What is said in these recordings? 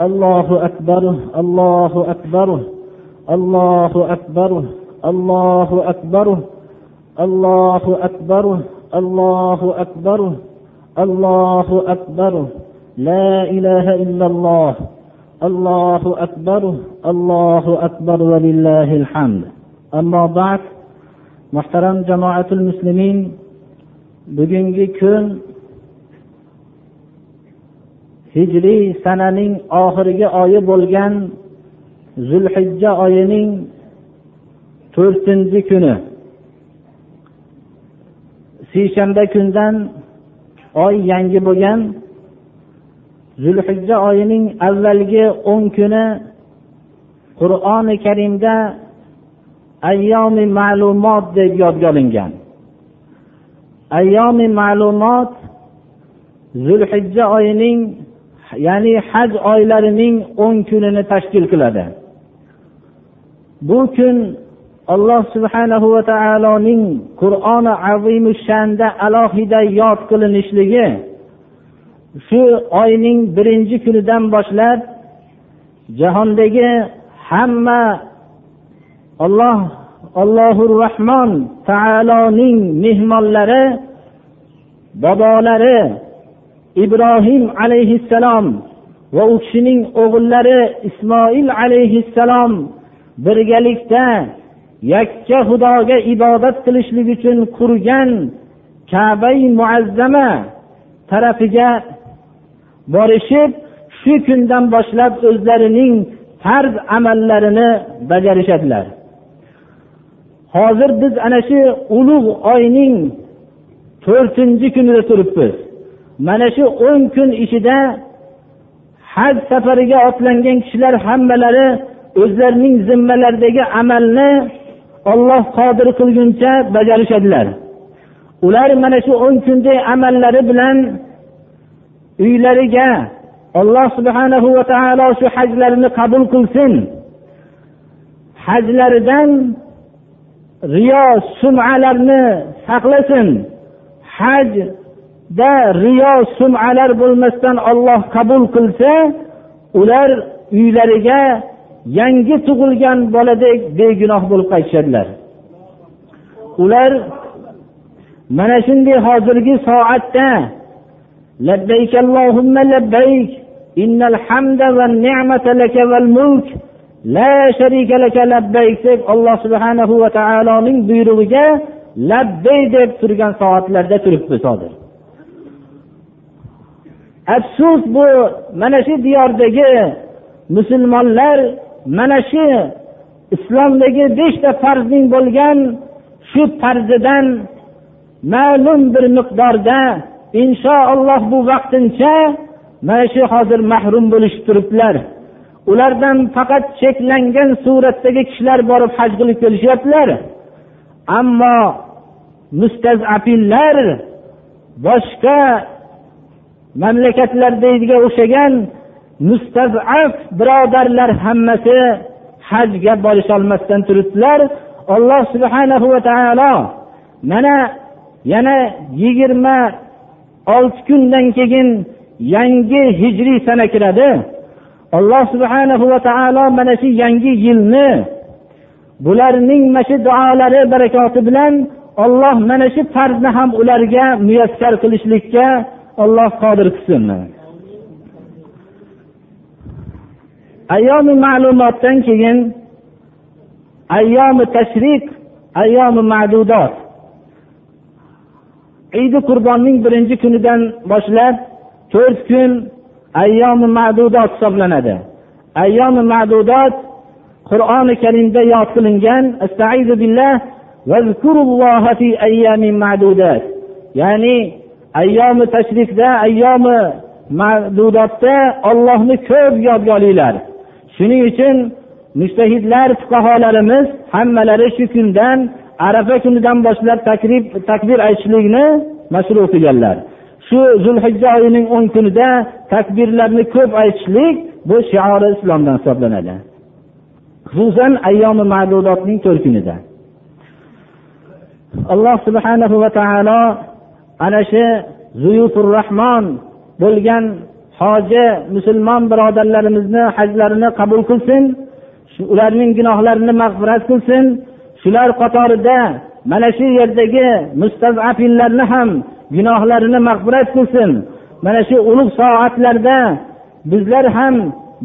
الله أكبر الله أكبر الله أكبر الله أكبر الله أكبر الله أكبر الله أكبر. لا إله إلا الله الله أكبر الله أكبر ولله الحمد. أما بعد محترم جماعة المسلمين bugungi kun hijriy sananing oxirgi oyi bo'lgan zulhijja oyining to'rtinchi kuni. Seshanba kundan oy yangi bo'lgan zulhijja oyining avvalgi o'n kuni qur'oni karimda ayyomi ma'lumot deb yodga olingan. Ayyomi ma'lumot zulhijja oyining ya'ni haj oylarining o'n kunini tashkil qiladi. Bu kun alloh subhanahu va taoloning qur'oni azimu shanda alohida yod qilinishligi shu oyning birinchi kunidan boshlab jahondagi hamma olloh allohu rahmon taoloning mehmonlari bobolari ibrohim alayhissalom va u kishining o'g'illari ismoil alayhissalom birgalikda yakka xudoga ibodat qilishlik uchun qurgan kabai muazzama tarafiga borishib shu kundan boshlab o'zlarining farz amallarini bajarishadilar. Hozir biz ana shu ulug' oyning to'rtinchi kunida turibmiz. Mana shu o'n kun ichida haj safariga otlangan kishilar hammalari o'zlarining zimmalaridagi amalni olloh qodir qilguncha bajarishadilar. Ular mana shu o'n kunday amallari bilan uylariga alloh subhanahu va taolo shu hajlarini qabul qilsin. Hajlaridan riyo sumalarni saqlasin. Haj da riyo sumalar bo'lmasdan olloh qabul qilsa ular uylariga yangi tug'ilgan boladek begunoh bo'lib qaytishadilar. Ular mana shunday hozirgi soatda labbayk allohumma labbayk innal hamda va ni'mata laka val mulk la sharika laka labbayk deb alloh subhanahu va taoloning buyrug'iga labbay deb turgan soatlarda turibmiz hozir afsus bu mana shu diyordagi musulmonlar mana shu islomdagi beshta farzning bo'lgan shu farzidan ma'lum bir miqdorda inshaalloh bu vaqtincha mana shu hozir mahrum bo'lishib turibdilar. Ulardan faqat cheklangan suratdagi kishilar borib haj qilib kelishyaptilar. Ammo mustazafillar boshqa mamlakatlardagiga o'xshagan mustazaf birodarlar hammasi hajga borisholmasdan turibdilar. Alloh subhanahu va taolo mana yana yigirma olti kundan keyin yangi hijriy sana kiradi. Alloh subhanahu va taolo mana shu yangi yilni bularning mana shu duolari barakoti bilan olloh mana shu farzni ham ularga muyassar qilishlikka olloh qodir qilsin. Ayyomi ma'lumotdan keyin ayyomi tashriq ayyomi ma'dudot. Idi qurbonning birinchi kunidan boshlab to'rt kun ayyomi ma'dudot hisoblanadi. Ayyomi ma'dudot qur'oni karimda yod qilingan ya'ni ayyomi tashrifda ayyomi ma'dudotda ollohni ko'p yodga olinglar shuning uchun mushtahidlar fuqarolarimiz hammalari shu kundan arafa kunidan boshlab takrib takbir aytishlikni mashru qilganlar. Shu zulhijja oyining o'n kunida takbirlarni ko'p aytishlik bu shiori islomdan hisoblanadi. Xususan ayyomi ma'dudotning to'rt kunida. Alloh subhanahu va taolo ana shu zuyufur rahmon bo'lgan hoji musulmon birodarlarimizni hajlarini qabul qilsin ularning gunohlarini mag'firat qilsin. Shular qatorida mana shu yerdagi mustazafinlarni ham gunohlarini mag'firat qilsin. Mana shu ulug' soatlarda bizlar ham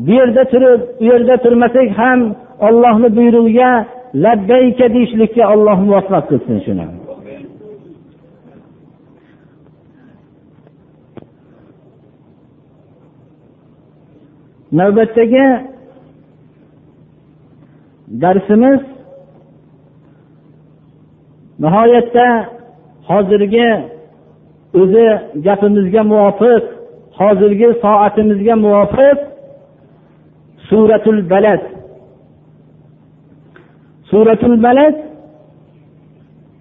bu yerda turib u yerda turmasak ham ollohni buyrug'iga labbayka deyishlikka olloh muvaffaq qilsin shuni. Navbatdagi darsimiz nihoyatda hozirgi o'zi gapimizga muvofiq hozirgi soatimizga muvofiq suratul balad. Suratul balad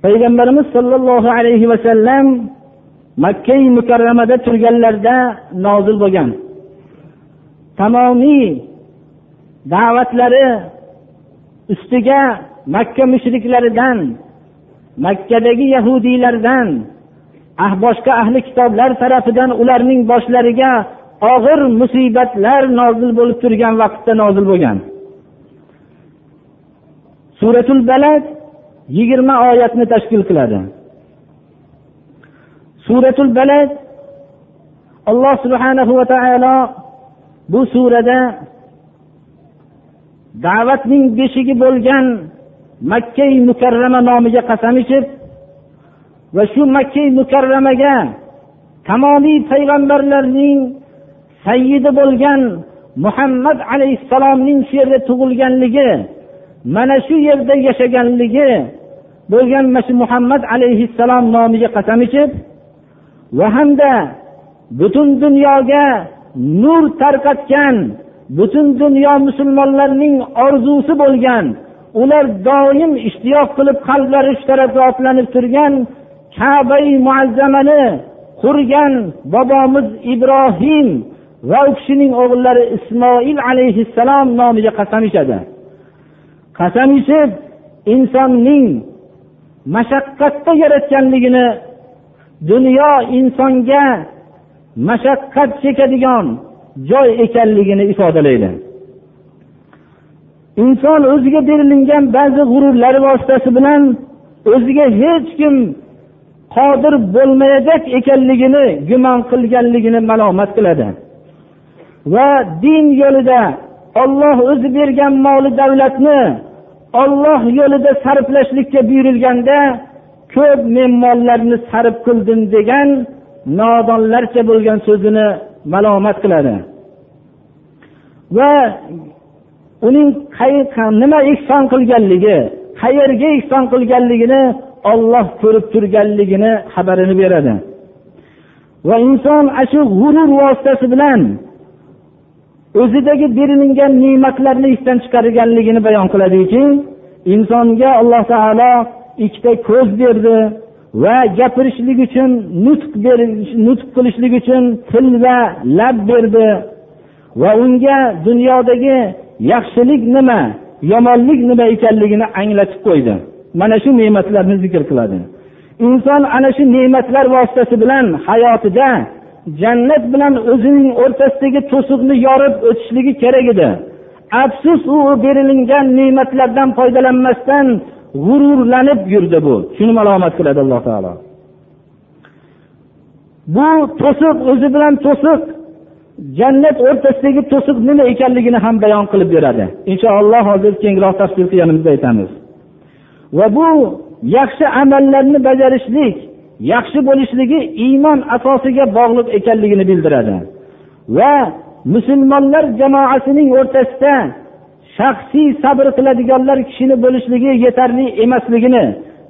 payg'ambarimiz sollallohu alayhi vasallam makkai mukarramada turganlarida nozil bo'lgan. Tamomiy da'vatlari ustiga makka mushriklaridan makkadagi yahudiylardan ah boshqa ahli kitoblar tarafidan ularning boshlariga og'ir musibatlar nozil bo'lib turgan vaqtda nozil bo'lgan. Suratul balad yigirma oyatni tashkil qiladi. Suratul balad alloh subhanahu va taolo bu surada da'vatning beshigi bo'lgan makkai mukarrama nomiga qasam ichib va shu makkai mukarramaga tamomiy payg'ambarlarning sayyidi bo'lgan muhammad alayhissalomning shu yerda tug'ilganligi mana shu yerda yashaganligi bo'lgan mana shu muhammad alayhissalom nomiga qasam ichib va hamda butun dunyoga nur tarqatgan butun dunyo musulmonlarning orzusi bo'lgan ular doim ishtiyoq qilib qalblari shu tarafga otlanib turgan kabai muazzamani qurgan bobomiz ibrohim va u kishining o'g'illari ismoil alayhissalom nomiga qasam ichadi. Qasam ichib insonning mashaqqatda yaratganligini dunyo insonga mashaqqat chekadigan joy ekanligini ifodalaydi. Inson o'ziga berilingan ba'zi g'ururlari vositasi bilan o'ziga hech kim qodir bo'lmayajak ekanligini gumon qilganligini malomat qiladi. Va din yo'lida olloh o'zi bergan moli davlatni olloh yo'lida sarflashlikka buyurilganda ko'p men mollarni sarf qildim degan nodonlarcha bo'lgan so'zini malomat qiladi. Va uning nima ehson qilganligi qayerga ehson qilganligini olloh ko'rib turganligini xabarini beradi. Va inson ana shu g'urur vositasi bilan o'zidagi berilingan ne'matlarni esdan chiqarganligini bayon qiladiki insonga alloh taolo ikkita ko'z berdi va gapirishlik uchun nutq nutq qilishlik uchun til va lab berdi. Va unga dunyodagi yaxshilik nima yomonlik nima ekanligini anglatib qo'ydi. Mana shu ne'matlarni zikr qiladi. Inson ana shu ne'matlar vositasi bilan hayotida jannat bilan o'zining o'rtasidagi to'siqni yorib o'tishligi kerak edi. Afsus u berilingan ne'matlardan foydalanmasdan g'ururlanib yurdi bu. Shuni malomat qiladi alloh taolo. Bu to'siq o'zi bilan to'siq jannat o'rtasidagi to'siq nima ekanligini ham bayon qilib beradi. Inshaalloh hozir kengroq tafsir qilganimizda aytamiz. Va bu yaxshi amallarni bajarishlik yaxshi bo'lishligi iymon asosiga bog'liq ekanligini bildiradi. Va musulmonlar jamoasining o'rtasida shaxsiy sabr qiladiganlar kishini bo'lishligi yetarli emasligini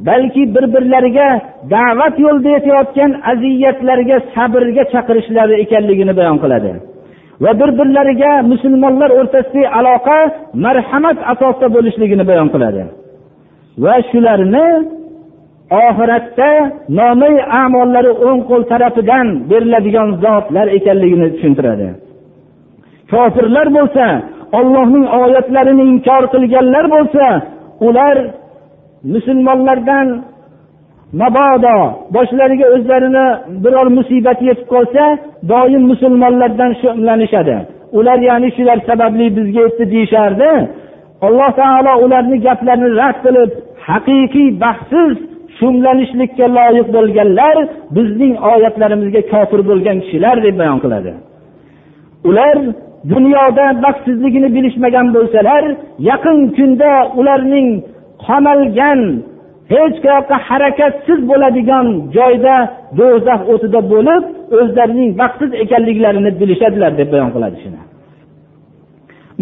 balki bir birlariga da'vat yo'lida yetayotgan aziyatlarga sabrga chaqirishlari ekanligini bayon qiladi. Va bir birlariga musulmonlar o'rtasidagi aloqa marhamat asosida bo'lishligini bayon qiladi. Va shularni oxiratda nomay amollari o'ng qo'l tarafidan beriladigan zotlar ekanligini tushuntiradi. Kofirlar bo'lsa ollohning oyatlarini inkor qilganlar bo'lsa ular musulmonlardan mabodo boshlariga o'zlarini biror musibat yetib qolsa doim musulmonlardan shumlanishadi ular ya'ni shular sababli bizga yetdi deyishardi. Alloh taolo ularni gaplarini rad qilib haqiqiy baxtsiz shumlanishlikka loyiq bo'lganlar bizning oyatlarimizga kofir bo'lgan kishilar deb bayon qiladi. Ular dunyoda baxtsizligini bilishmagan bo'lsalar yaqin kunda ularning qamalgan hech qayoqqa harakatsiz bo'ladigan joyda do'zax o'tida bo'lib o'zlarining baxtsiz ekanliklarini bilishadilar deb bayon qiladi shuni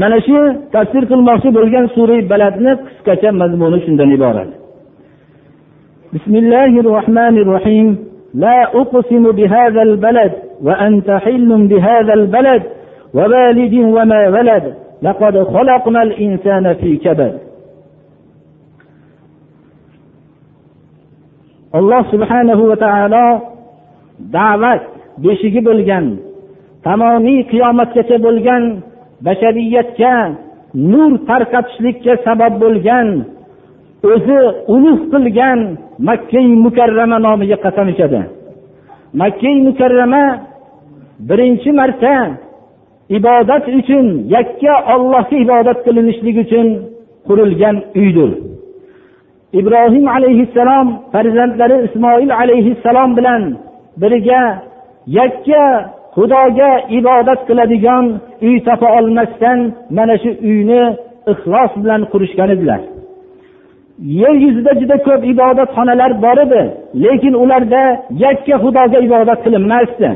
mana shu tafsir qilmoqchi bo'lgan sura baladni qisqacha mazmuni shundan iborat بسم الله الرحمن الرحيم لا أقسم بهذا البلد وأنت حل بهذا البلد ووالد وما ولد لقد خلقنا الإنسان في كبد alloh subhanahu va taolo da'vat beshigi bo'lgan tamomiy qiyomatgacha bo'lgan bashariyatga nur tarqatishlikka sabab bo'lgan o'zi ulug' qilgan makkai mukarrama nomiga qasam ichadi makkai mukarrama birinchi marta ibodat uchun yakka ollohga ibodat qilinishligi uchun qurilgan uydir. Ibrohim alayhissalom farzandlari ismoil alayhissalom bilan birga yakka xudoga ibodat qiladigan uy topa olmasdan mana shu uyni ixlos bilan qurishgan edilar. Yer yuzida juda ko'p ibodatxonalar bor edi lekin ularda yakka xudoga ibodat qilinmasdi.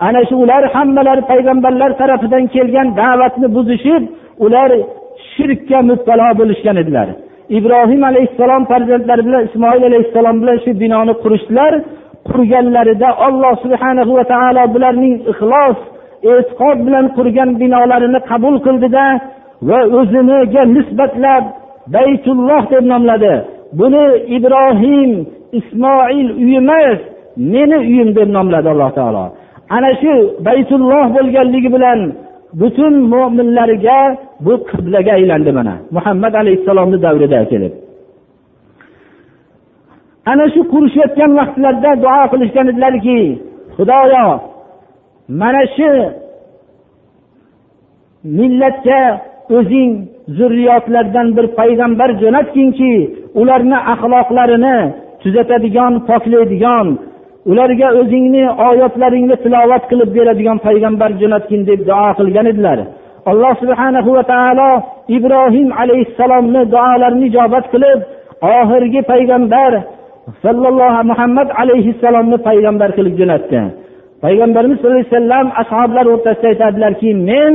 Ana shu ular hammalari payg'ambarlar tarafidan kelgan da'vatni buzishib ular shirkka mubtalo bo'lishgan edilar. Ibrohim alayhissalom farzandlari bilan ismoil alayhissalom bilan shu binoni qurishdilar. Qurganlarida alloh subhana va taolo bularning ixlos e'tiqod bilan qurgan binolarini qabul qildida va o'ziniga nisbatlab baytulloh deb nomladi. Buni ibrohim ismoil uyi emas meni uyim deb nomladi alloh taolo. Ana shu baytulloh bo'lganligi bilan butun mo'minlarga bu qiblaga aylandi mana. Muhammad alayhissalomni davrida kelib. Ana shu qurishayotgan vaqtlarda duo qilishgan edilarki xudoyo mana shu millatga o'zing zurriyotlardan bir payg'ambar jo'natginki ularni axloqlarini tuzatadigan poklaydigan ularga o'zingni oyatlaringni tilovat qilib beradigan payg'ambar jo'natgin deb duo qilgan edilar. Alloh subhana va taolo ibrohim alayhissalomni duolarini ijobat qilib oxirgi payg'ambar sallallohu muhammad alayhissalomni payg'ambar qilib jo'natdi. Payg'ambarimiz sallallohu alayhi vasallam ashoblar o'rtasida aytadilarki men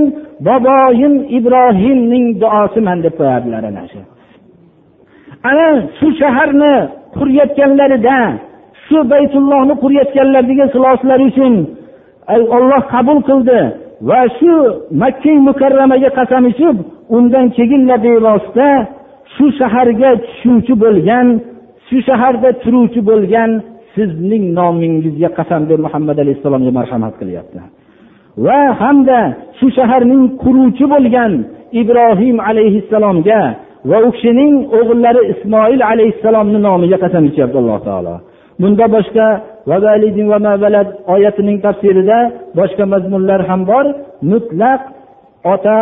boboyim ibrohimning duosiman deb qo'yadilar ana shu. Ana shu shaharni qurayotganlarida shu baytullohni qurayotganlarga ixloslari uchun olloh qabul qildi va shu makka mukarramaga qasam ichib undan keyinlar bevosita shu shaharga tushuvchi bo'lgan shu shaharda turuvchi bo'lgan sizning nomingizga qasam deb muhammad alayhissalomga marhamat qilyapti. Va hamda shu shaharning quruvchi bo'lgan ibrohim alayhissalomga va u kishining o'g'illari ismoil alayhissalomni nomiga qasam ichyapti alloh taolo. Bunda boshqa oyatining tafsirida boshqa mazmunlar ham bor. Mutlaq ota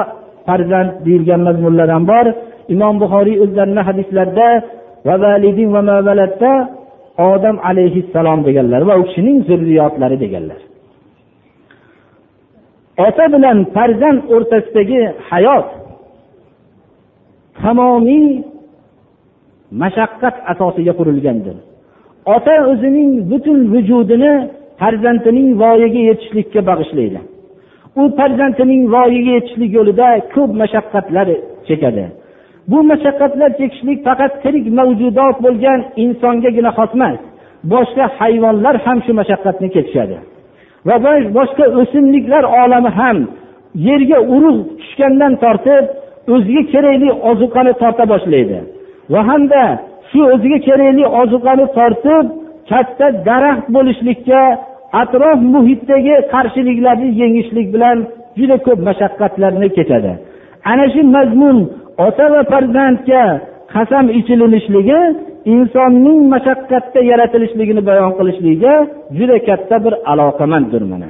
farzand deyilgan mazmunlar ham bor. Imom buxoriy o'zlarini hadislarida odam alayhissalom deganlar va u kishining zurriyotlari deganlar. Ota bilan farzand o'rtasidagi hayot tamomiy mashaqqat asosiga qurilgandir. Ota o'zining butun vujudini farzandining voyaga yetishlikka bag'ishlaydi. U farzandining voyaga yetishlik yo'lida ko'p mashaqqatlar chekadi. Bu mashaqqatlar chekishlik faqat tirik mavjudot bo'lgan insongagina xos emas boshqa hayvonlar ham shu mashaqqatni chekishadi. Va boshqa o'simliklar olami ham yerga urug' tushgandan tortib o'ziga kerakli ozuqani torta boshlaydi. Va hamda shu o'ziga kerakli ozuqani tortib katta daraxt bo'lishlikka atrof muhitdagi qarshiliklarni yengishlik bilan juda ko'p mashaqqatlarni kechadi ana shu mazmun ota va farzandga qasam ichilinishligi insonning mashaqqatda yaratilishligini bayon qilishligiga juda katta bir aloqamanddir mana.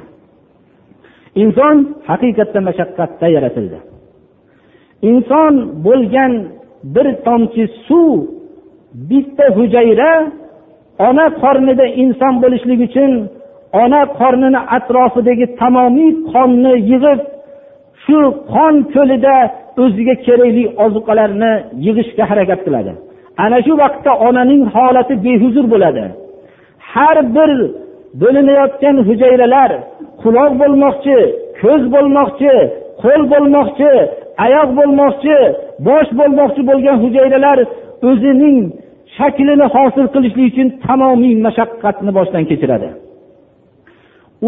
Inson haqiqatda mashaqqatda yaratildi. Inson bo'lgan bir tomchi suv bitta hujayra ona qornida inson bo'lishlik uchun ona qornini atrofidagi tamomiy qonni yig'ib shu qon ko'lida o'ziga kerakli ozuqalarni yig'ishga harakat qiladi ana shu vaqtda onaning holati behuzur bo'ladi. Har bir bo'linayotgan hujayralar quloq bo'lmoqchi ko'z bo'lmoqchi qo'l bo'lmoqchi oyoq bo'lmoqchi bosh bo'lmoqchi bo'lgan hujayralar o'zining shaklini hosil qilishlik uchun tamomiy mashaqqatni boshdan kechiradi.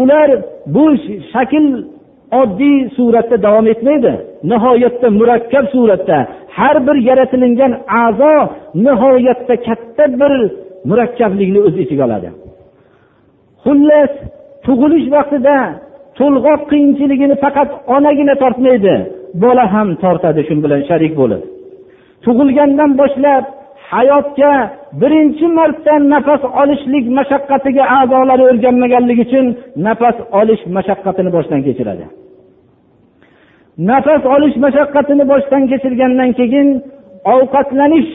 Ular bu shakl oddiy suratda davom etmaydi. Nihoyatda murakkab suratda har bir yaratilingan a'zo nihoyatda katta bir murakkablikni o'z ichiga oladi. Xullas tug'ilish vaqtida to'lg'oq qiyinchiligini faqat onagina tortmaydi. Bola ham tortadi shu bilan sharik bo'lib. Tug'ilgandan boshlab hayotga birinchi marta nafas olishlik mashaqqatiga a'zolari o'rganmaganligi uchun nafas olish mashaqqatini boshdan kechiradi. Nafas olish mashaqqatini boshdan kechirgandan keyin ovqatlanish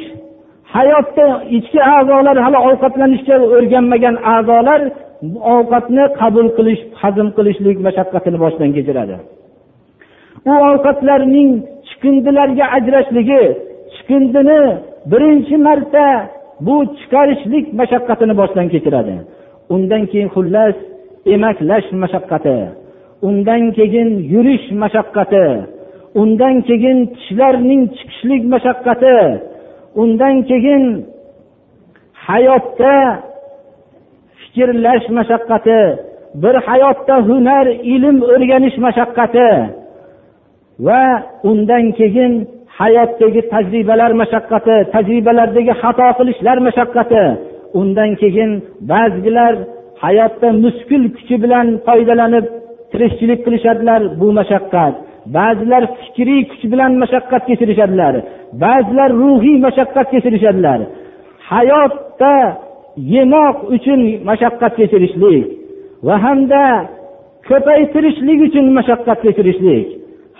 hayotda ichki a'zolar hali ovqatlanishga o'rganmagan a'zolar ovqatni qabul qilish hazm qilishlik mashaqqatini boshdan kechiradi. U ovqatlarning chiqindilarga ajrashligi chiqindini birinchi marta bu chiqarishlik mashaqqatini boshdan kechiradi. Undan keyin xullas emaklash mashaqqati undan keyin yurish mashaqqati undan keyin tishlarning chiqishlik mashaqqati undan keyin hayotda fikrlash mashaqqati bir hayotda hunar ilm o'rganish mashaqqati va undan keyin hayotdagi tajribalar mashaqqati tajribalardagi xato qilishlar mashaqqati. Undan keyin ba'zilar hayotda muskul kuchi bilan foydalanib tirikchilik qilishadilar bu mashaqqat. Ba'zilar fikriy kuch bilan mashaqqat kechirishadilar. Ba'zilar ruhiy mashaqqat kechirishadilar. Hayotda yemoq uchun mashaqqat kechirishlik va hamda ko'paytirishlik uchun mashaqqat kechirishlik.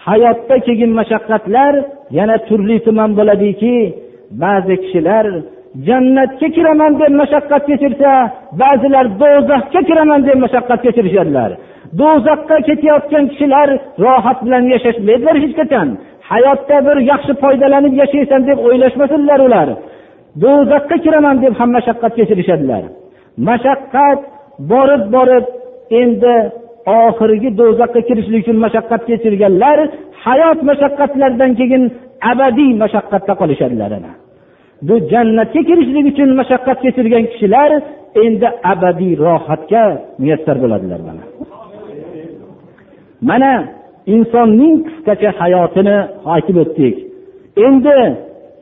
Hayotda kelgan mashaqqatlar yana turli tuman bo'ladiki ba'zi kishilar jannatga kiraman deb mashaqqat kechirsa ba'zilar do'zaxga kiraman deb mashaqqat kechirishadilar do'zaxga ketayotgan kishilar rohat bilan yashashmaydilar hech qachon. Hayotda bir yaxshi foydalanib yashaysan deb o'ylashmasinlar ular. Do'zaxga kiraman deb ham mashaqqat kechirishadilar mashaqqat borib borib endi oxirgi do'zaxga kirishlik uchun mashaqqat kechirganlar hayot mashaqqatlaridan keyin abadiy mashaqqatda qolishadilar bu jannatga kirishlik uchun mashaqqat kechirgan kishilar endi abadiy rohatga muyassar bo'ladilar mana. Mana insonning qisqacha hayotini aytib o'tdik. Endi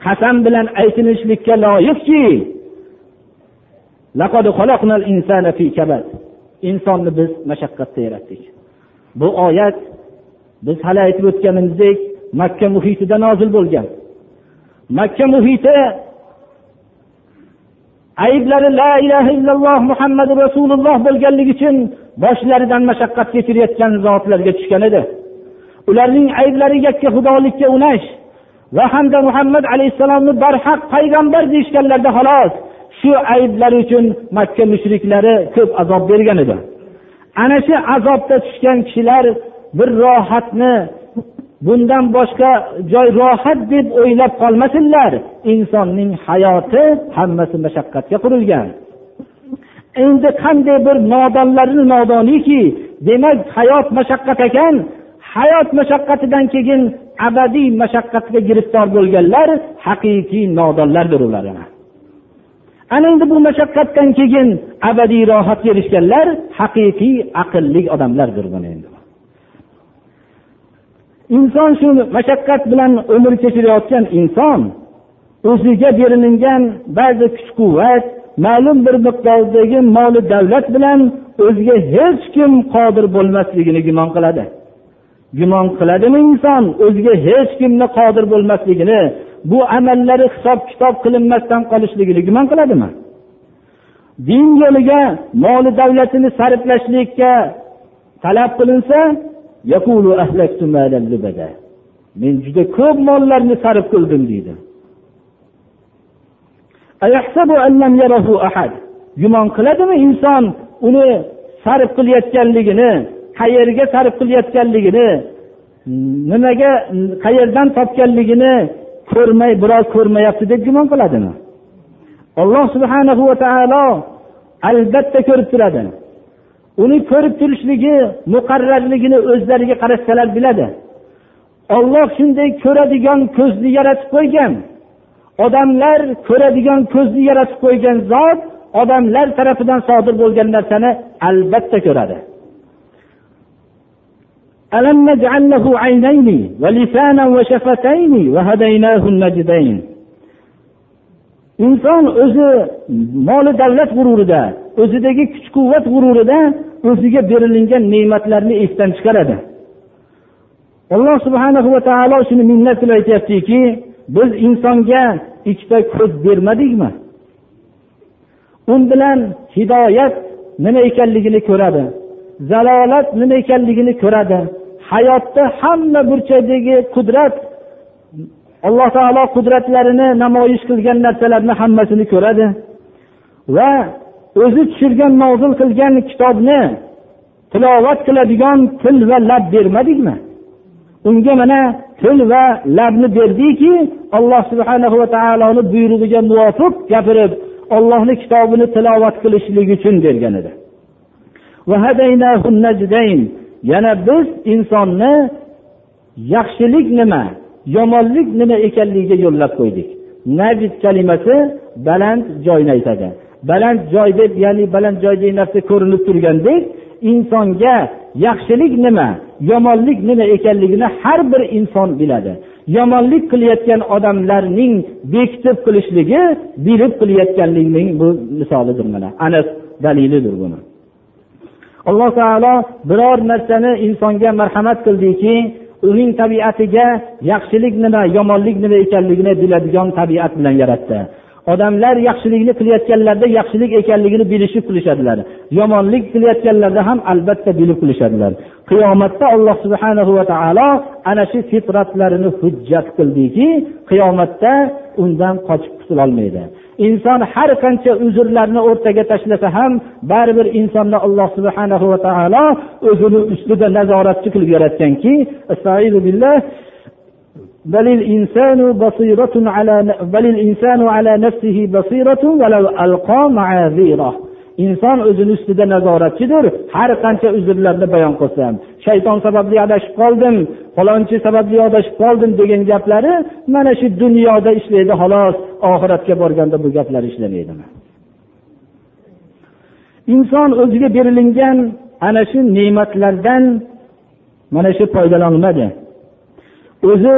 qasam bilan aytilishlikka loyiqki insonni biz mashaqqatda yaratdik bu oyat biz hali aytib o'tganimizdek makka muhitida nozil bo'lgan. Makka muhiti ayblari la ilaha illalloh muhammadu rasululloh bo'lganligi uchun boshlaridan mashaqqat kechirayotgan zotlarga tushgan edi. Ularning ayblari yakka xudolikka unash va hamda muhammad alayhissalomni barhaq payg'ambar deyishganlarida xolos shu ayblari uchun makka mushriklari ko'p azob bergan edi. Ana shu azobda tushgan kishilar bir rohatni bundan boshqa joy rohat deb o'ylab qolmasinlar. Insonning hayoti hammasi mashaqqatga qurilgan. Endi qanday bir nodonlarni nodoniyki demak hayot mashaqqat ekan hayot mashaqqatidan keyin abadiy mashaqqatga giriftor bo'lganlar haqiqiy nodonlardir ular ana endi bu mashaqqatdan keyin abadiy rohatga erishganlar haqiqiy aqlli odamlardir buni endi. Inson shu mashaqqat bilan umr kechirayotgan inson o'ziga berilingan ba'zi kuch quvvat ma'lum bir miqdordagi moli davlat bilan o'ziga hech kim qodir bo'lmasligini gumon qiladi. Gumon qiladimi inson? O'ziga hech kimni qodir bo'lmasligini bu amallari hisob kitob qilinmasdan qolishligini gumon qiladimi? Din yo'liga moli davlatini sarflashlikka talab qilinsa men juda ko'p mollarni sarf qildim deydi. Gumon qiladimi inson uni sarf qilayotganligini qayerga sarf qilayotganligini nimaga qayerdan topganligini ko'rmay birov ko'rmayapti deb gumon qiladimi? Alloh subhanahu va taolo albatta ko'rib turadi uni ko'rib turishligi muqarrarligini o'zlariga qarashsalar biladi. Olloh shunday ko'radigan ko'zni yaratib qo'ygan odamlar ko'radigan ko'zni yaratib qo'ygan zot odamlar tarafidan sodir bo'lgan narsani albatta ko'radi. ألم نجعل له عينين ولسانا وشفتين وهديناه النجدين inson o'zi moli davlat g'ururida o'zidagi kuch quvvat g'ururida o'ziga berilingan ne'matlarni esdan chiqaradi alloh subhanahu va taolo shuni minnat qilib aytyaptiki biz insonga ikkita ko'z bermadikmi u bilan hidoyat nima ekanligini ko'radi zalolat nima ekanligini ko'radi hayotda hamma burchakdagi qudrat alloh taolo qudratlarini namoyish qilgan narsalarni hammasini ko'radi va o'zi tushirgan nozil qilgan kitobni tilovat qiladigan til va lab bermadikmi? Unga mana til va labni berdiki alloh subhana va taoloni buyrug'iga muvofiq gapirib ollohni kitobini tilovat qilishlik uchun bergan edi. Yana biz insonni yaxshilik nima yomonlik nima ekanligiga yo'llab qo'ydik. Najid kalimasi baland joyni aytadi. Baland joy deb ya'ni baland joy degan narsa ko'rinib turgandek insonga yaxshilik nima yomonlik nima ekanligini har bir inson biladi. Yomonlik qilayotgan odamlarning bekitib qilishligi bilib qilayotganligining bu misolidir mana. Anas dalilidir buni. Alloh taolo biror narsani insonga marhamat qildiki uning tabiatiga yaxshilik nima yomonlik nima ekanligini biladigan tabiat bilan yaratdi. Odamlar yaxshilikni qilayotganlarida yaxshilik ekanligini bilishib qilishadilar yomonlik qilayotganlarida ham albatta bilib qilishadilar qiyomatda alloh subhana va taolo ana shu fitratlarini hujjat qildiki qiyomatda undan qochib qutulolmaydi. inson har qancha uzrlarni o'rtaga tashlasa ham baribir insonni alloh subhana va taolo o'zini ustida nazoratchi qilib yaratganki بل الإنسان بصيرة على بل الإنسان على نفسه بصيرة ولو ألقى معاذيره inson o'zini ustida nazoratchidir. Har qancha uzrlarni bayon qilsa ham shayton sababli adashib qoldim falonchi sababli adashib qoldim degan gaplari mana shu dunyoda ishlaydi xolos oxiratga borganda bu gaplar ishlamaydi inson o'ziga berilingan ana shu ne'matlardan mana shu foydalanmadi o'zi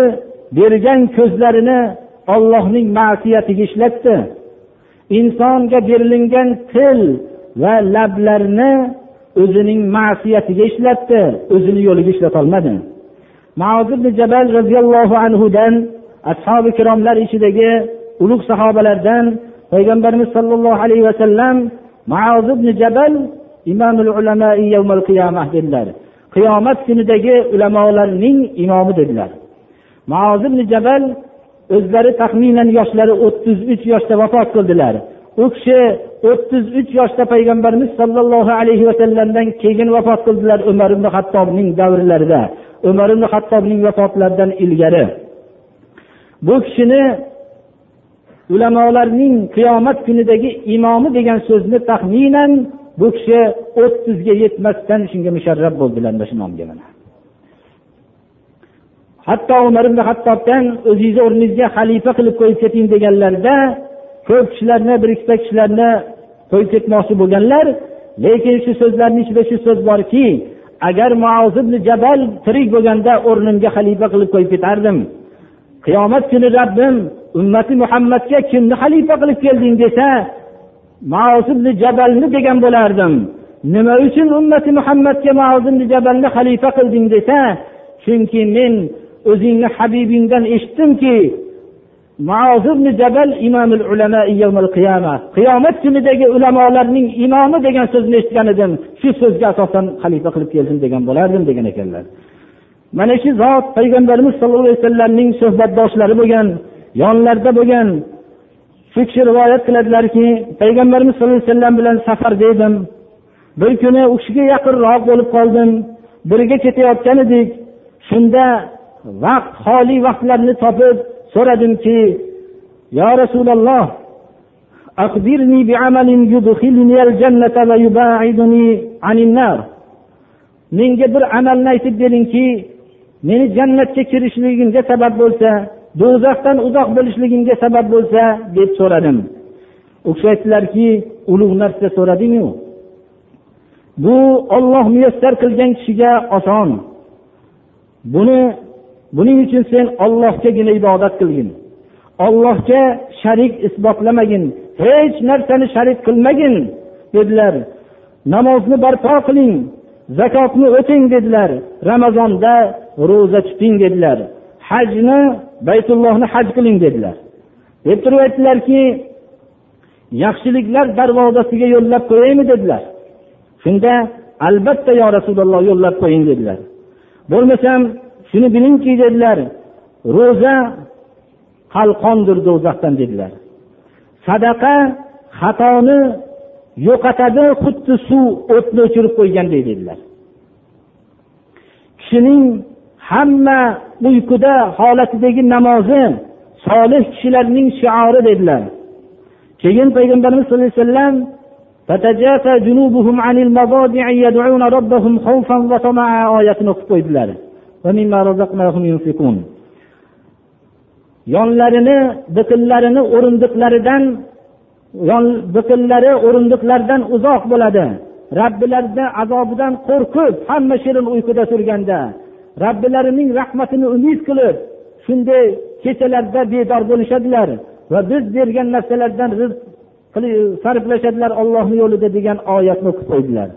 bergan ko'zlarini ollohning ma'siyatiga ishlatdi. Insonga berilingan til va lablarni o'zining ma'siyatiga ishlatdi o'zini yo'liga ishlatolmadi. Jabal roziyallohu anhudan ashobi ikromlar ichidagi ulug' sahobalardan payg'ambarimiz sollallohu alayhi vasallam ibn jabal imomul ulamai yawmal qiyamah dedilar. Qiyomat kunidagi ulamolarning imomi dedilar. Ibn jabal o'zlari taxminan yoshlari o'ttiz uch yoshda vafot qildilar. U kishi o'ttiz uch yoshda payg'ambarimiz sollallohu alayhi vasallamdan keyin vafot qildilar umar ibn hattobning davrlarida. Umar ibn hattobning vafotlaridan ilgari. Bu kishini ulamolarning qiyomat kunidagi imomi degan so'zni taxminan bu kishi o'ttizga yetmasdan shunga musharraf bo'ldilar mana shu nomga mana. Hatto umar ibn hattobdan o'zingizni o'rningizga xalifa qilib qo'yib keting deganlarida ko'p kishilarni bir ikkita kishilarni qo'yib ketmoqchi bo'lganlar. Lekin shu so'zlarni ichida shu so'z borki agar ibn jabal tirik bo'lganda o'rnimga xalifa qilib qo'yib ketardim qiyomat kuni rabbim ummati muhammadga kimni xalifa qilib kelding desa ibn jabalni degan bo'lardim. Nima uchun ummati muhammadga ibn jabalni xalifa qilding desa chunki men o'zingni habibingdan eshitdimki jabal imomul qiyoma qiyomat kunidagi ulamolarning imomi degan so'zni eshitgan edim. Shu so'zga asosan xalifa qilib keldim degan bo'lardim degan ekanlar. Mana shu zot payg'ambarimiz sollallohu alayhi vasallamning suhbatdoshlari bo'lgan yonlarida bo'lgan. Shu kishi rivoyat qiladilarki payg'ambarimiz sallallohu alayhi vasallam bilan safarda edim bir kuni u kishiga yaqinroq bo'lib qoldim. Birga ketayotgan edik. Shunda vaqt xoli vaqtlarni topib so'radimki yo rasululloh أخبرني بعمل يدخلني الجنة ويباعدني عن النار menga bir amalni aytib beringki meni jannatga kirishligimga sabab bo'lsa do'zaxdan uzoq bo'lishligimga sabab bo'lsa deb so'radim u kishi aytdilarki ulug' narsa so'radingu bu olloh muyassar qilgan kishiga oson buni buning uchun sen ollohgagina ibodat qilgin. Ollohga sharik isbotlamagin. Hech narsani sharik qilmagin dedilar. Namozni barpo qiling zakotni o'ting dedilar. Ramazonda ro'za tuting dedilar. Hajni baytullohni haj qiling dedilar. Deb turib aytdilarki yaxshiliklar darvozasiga yo'llab qo'yaymi dedilar. Shunda albatta yo rasululloh yo'llab qo'ying dedilar. Bo'lmasam shuni bilingki dedilar ro'za qalqondir do'zaxdan dedilar. Sadaqa xatoni yo'qotadi xuddi suv o'tni o'chirib qo'ygandek dedilar. Kishining hamma uyquda holatidagi namozi solih kishilarning shiori dedilar. Keyin payg'ambarimiz sallallohu alayhi vasallam oyatini o'qib qo'ydilar. Yonlarini biqinlarini o'rindiqlaridan biqinlari o'rindiqlardan uzoq bo'ladi. Robbilarini azobidan qo'rqib hamma shirin uyquda turganda robbilarining rahmatini umid qilib shunday kechalarda bedor bo'lishadilar va biz bergan narsalardan rizq sarflashadilar ollohni yo'lida degan oyatni o'qib qo'ydilar.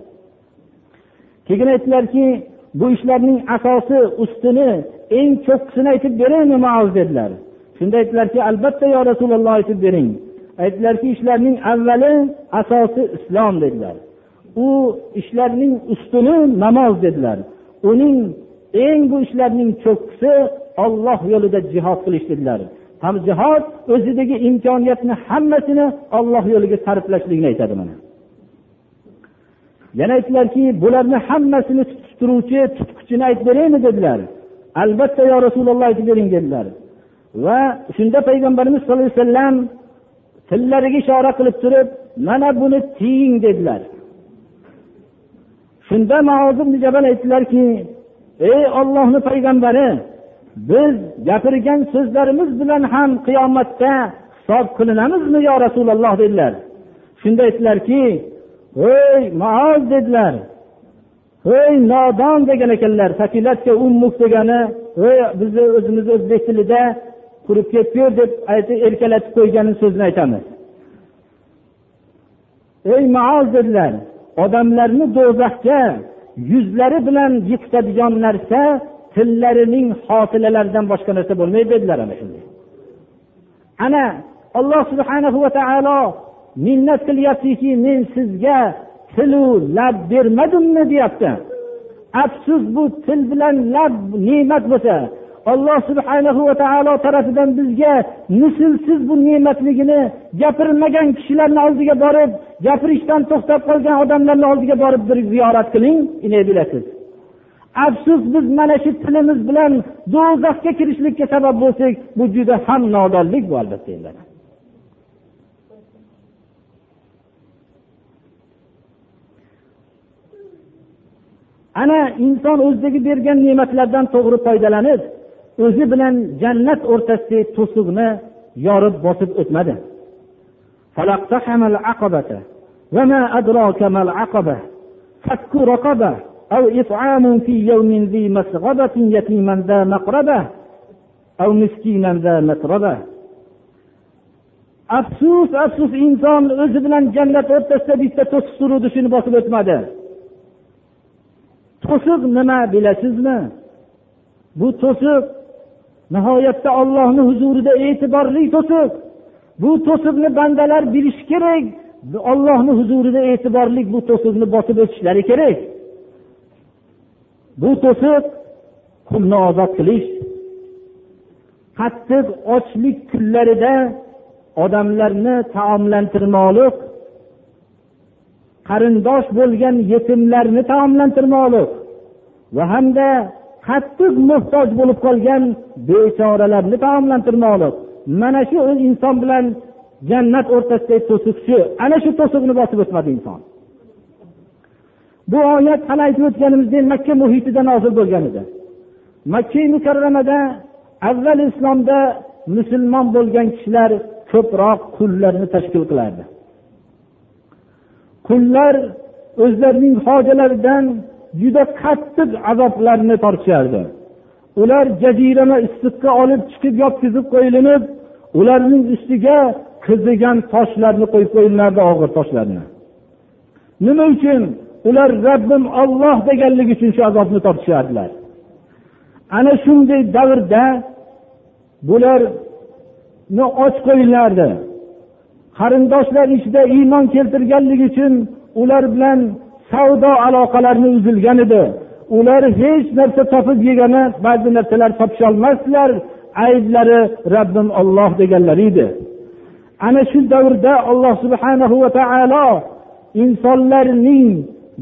Keyin aytdilarki bu ishlarning asosi ustuni eng cho'qqisini aytib beraymi maoz dedilar. Shunda aytdilarki albatta yo rasululloh aytib bering. Aytdilarki ishlarning avvali asosi islom dedilar. U ishlarning ustuni namoz dedilar. Uning eng bu ishlarning cho'qqisi olloh yo'lida jihod qilish dedilar. Ham jihod o'zidagi imkoniyatni hammasini olloh yo'liga sarflashlikni aytadi mana. Yana aytdilarki bularni hammasini tutib tutqichini aytib beraymi dedilar. Albatta yo rasululloh aytib bering dedilar. Va shunda payg'ambarimiz sallallohu alayhi vasallam tillariga ishora qilib turib mana buni tiying dedilar. Shunda jabal aytdilarki ey ollohni payg'ambari biz gapirgan so'zlarimiz bilan ham qiyomatda hisob qilinamizmi yo rasululloh? dedilar. Shunda aytdilarki ey maoz dedilar. Ey nodon degan ekanlar ummuk degani ey bizni o'zimizni o'zbek tilida qurib ketdiyu deb aytib erkalatib qo'ygan so'zni aytamiz. Ey maoz dedilar odamlarni do'zaxga yuzlari bilan yiqitadigan narsa tillarining xotilalaridan boshqa narsa bo'lmaydi dedilar ana shunday. Ana alloh subhana va taolo minnat qilyaptiki men sizga tilu lab bermadimmi deyapti. Afsus bu til bilan lab ne'mat bo'lsa alloh subhanahu va taolo tarafidan bizga mislsiz bu ne'matligini gapirmagan kishilarni oldiga borib gapirishdan to'xtab qolgan odamlarni oldiga borib bir ziyorat qiling bilasiz. Afsus biz mana shu tilimiz bilan do'zaxga kirishlikka sabab bo'lsak bu juda ham nodonlik bu albatta ana inson o'zidagi bergan ne'matlardan to'g'ri foydalanib o'zi bilan jannat o'rtasidagi to'siqni yorib bosib o'tmadi وما أدراك ما العقبة فك رقبة أو إطعام في يوم ذي مسغبة يتيما ذا مقربة أو مسكينا ذا متربة afsus afsus inson o'zi bilan jannat o'rtasida bitta to'siq turuvdi shuni bosib o'tmadi To'siq nima bilasizmi? Bu to'siq nihoyatda ollohni huzurida e'tiborli to'siq. Bu to'siqni bandalar bilishi kerak. Ollohni huzurida e'tiborli bu to'siqni bosib o'tishlari kerak. Bu to'siq qulni ozod qilish. Qattiq ochlik kunlarida odamlarni taomlantirmoqlik qarindosh bo'lgan yetimlarni taomlantirmoqlik. Va hamda qattiq muhtoj bo'lib qolgan bechoralarni taomlantirmoqlik. Mana shu inson bilan jannat o'rtasidagi to'siq shu. Ana shu to'siqni bosib o'tmadi inson. Bu oyat hali aytib o'tganimizdek makka muhitida nozil bo'lgan edi. Makka mukarramada avval islomda musulmon bo'lgan kishilar ko'proq qullarni tashkil qilardi. Qullar o'zlarining hojalaridan juda qattiq azoblarni tortishardi. Ular jazirama issiqqa olib chiqib yotqizib qo'yilinib ularning ustiga qizigan toshlarni qo'yib qo'yilardi og'ir toshlarni. Nima uchun ular rabbim olloh deganligi uchun shu azobni tortishardilar? Ana shunday davrda bularni och qo'yilardi qarindoshlar ichida iymon keltirganligi uchun ular bilan savdo aloqalarini uzilgan edi. Ular hech narsa topib yegani ba'zi narsalar topisholmasdilar ayblari rabbim olloh deganlari edi. Ana shu davrda alloh subhanahu va taolo insonlarning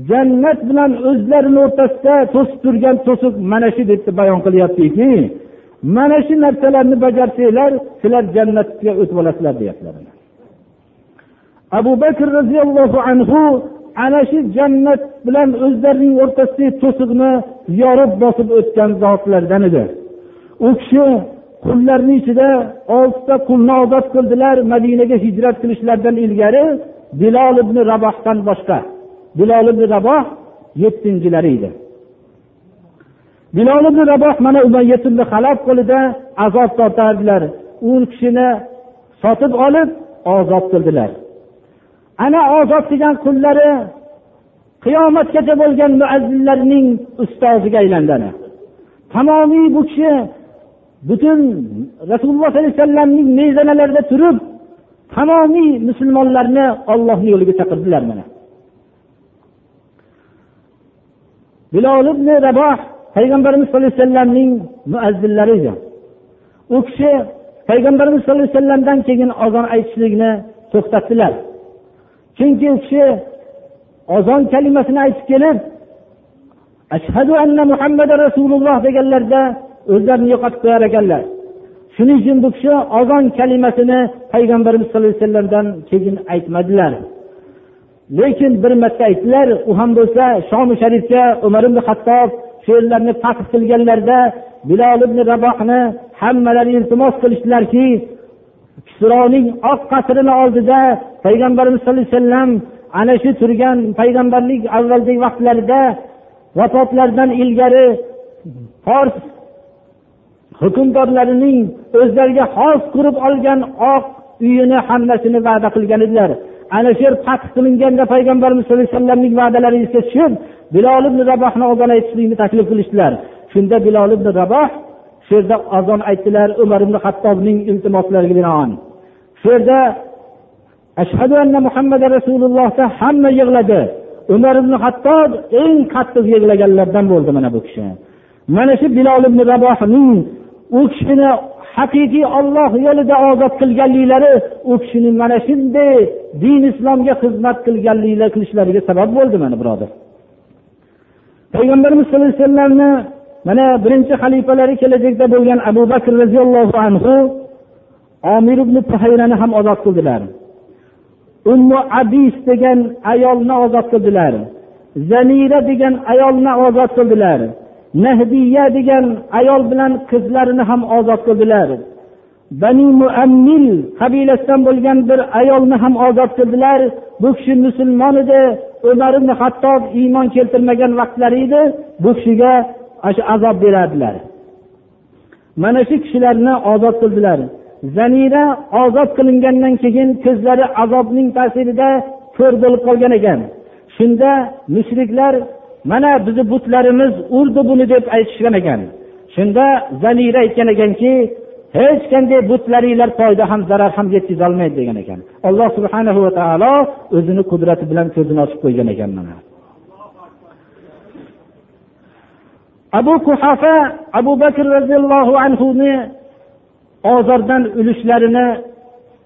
jannat bilan o'zlarini o'rtasida to'sib turgan to'siq mana shu deb bayon qilyaptiki mana shu narsalarni bajarsanglar sizlar jannatga o'tib olasizlar deyaptilar. Abu bakr roziyallohu anhu ana shu jannat bilan o'zlarining o'rtasidagi to'siqni yorib bosib o'tgan zotlardan edi. U kishi qullarni ichida oltita qulni ozod qildilar madinaga hijrat qilishlaridan ilgari bilol ibn rabohdan boshqa. Bilol ibn raboh yettinchilari edi. Bilol ibn raboh mana halab qo'lida azob tortardilar. U kishini sotib olib ozod qildilar. Ana ozod qilgan qullari qiyomatgacha bo'lgan muazzinlarning ustoziga aylandi tamomiy bu kishi butun rasululloh sollallohu alayhi vasallamning mezanalarida turib tamomiy musulmonlarni ollohni yo'liga chaqirdilar mana. Bilol ibn raboh payg'ambarimiz sallallohu alayhi vasallamning muazzinlari edi. U kishi payg'ambarimiz sallallohu alayhi vasallamdan keyin ozon aytishlikni to'xtatdilar. Chunki u kishi ozon kalimasini aytib kelib ashhadu anna muhammad rasululloh deganlarida o'zlarini yo'qotib qo'yar ekanlar. Shuning uchun bu kishi ozon kalimasini payg'ambarimiz sallallohu alayhi vasallamdan keyin aytmadilar. Lekin bir marta aytdilar u ham bo'lsa shomi sharifga umar ibn hattob shu yerlarni fath qilganlarida bilol ibn rabohni hammalari iltimos qilishdilarki kisroning oq qasrini oldida payg'ambarimiz sallallohu alayhi vasallam ana shu turgan payg'ambarlik avvalgi vaqtlarida vafotlaridan ilgari fors hukmdorlarining o'zlariga xos qurib olgan oq uyini hammasini va'da qilgan edilar. Ana shu yer fath qilinganda payg'ambarimiz sallallohu alayhi vasallamning va'dalari esga tushib bilol ibn rabohni ozon aytishlikni taklif qilishdilar. Shunda bilol ibn raboh shu yerda azon aytdilar umar ibn hattobning iltimoslariga binoan. Shu yerda ashhadu anna muhammad rasulullohda hamma yig'ladi. Umar ibn hattob eng qattiq yig'laganlardan bo'ldi mana bu kishi. Mana shu bilol ibn rabohning u kishini haqiqiy olloh yo'lida ozod qilganliklari u kishini mana shunday din islomga xizmat qilganliklar qilishlariga sabab bo'ldi mana birodar. Payg'ambarimiz sallallohu alayhi vasallamni mana birinchi xalifalari kelajakda bo'lgan abu bakr roziyallohu anhu omir ibn tahayrani ham ozod qildilar. Ummu abis degan ayolni ozod qildilar. Zanira degan ayolni ozod qildilar. Nahdiya degan ayol bilan qizlarini ham ozod qildilar. Bani muammil qabilasidan bo'lgan bir ayolni ham ozod qildilar. Bu kishi musulmon edi. Umar ibn hattob iymon keltirmagan vaqtlari edi. Bu kishiga shu azob berardilar. Mana shu kishilarni ozod qildilar. Zanira ozod qilingandan keyin ko'zlari azobning ta'sirida ko'r bo'lib qolgan ekan. Shunda mushriklar mana bizni butlarimiz urdi buni deb aytishgan ekan. Shunda zanira aytgan ekanki hech qanday butlaringlar foyda ham zarar ham yetkazolmaydi degan ekan. Alloh subhanahu va taolo o'zini qudrati bilan ko'zini ochib qo'ygan ekan mana. Abu kuhafa abu bakr roziyallohu anhuni ozordan ulushlarini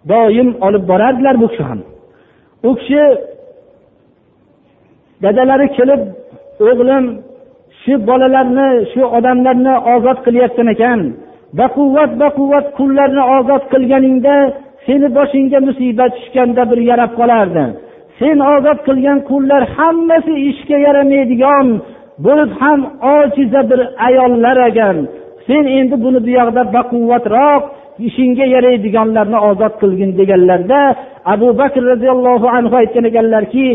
doim olib borardilar bu kishi ham. U kishi dadalari kelib o'g'lim shu bolalarni shu odamlarni ozod qilyapsan ekan. Baquvvat baquvvat qullarni ozod qilganingda seni boshingga musibat tushganda bir yarab qolardi. Sen ozod qilgan qullar hammasi ishga yaramaydigan bo'lib ham ojiza bir ayollar ekan. Sen endi buni bu yoqda baquvvatroq ishingga yaraydiganlarni ozod qilgin deganlarda abu bakr roziyallohu anhu aytgan ekanlarki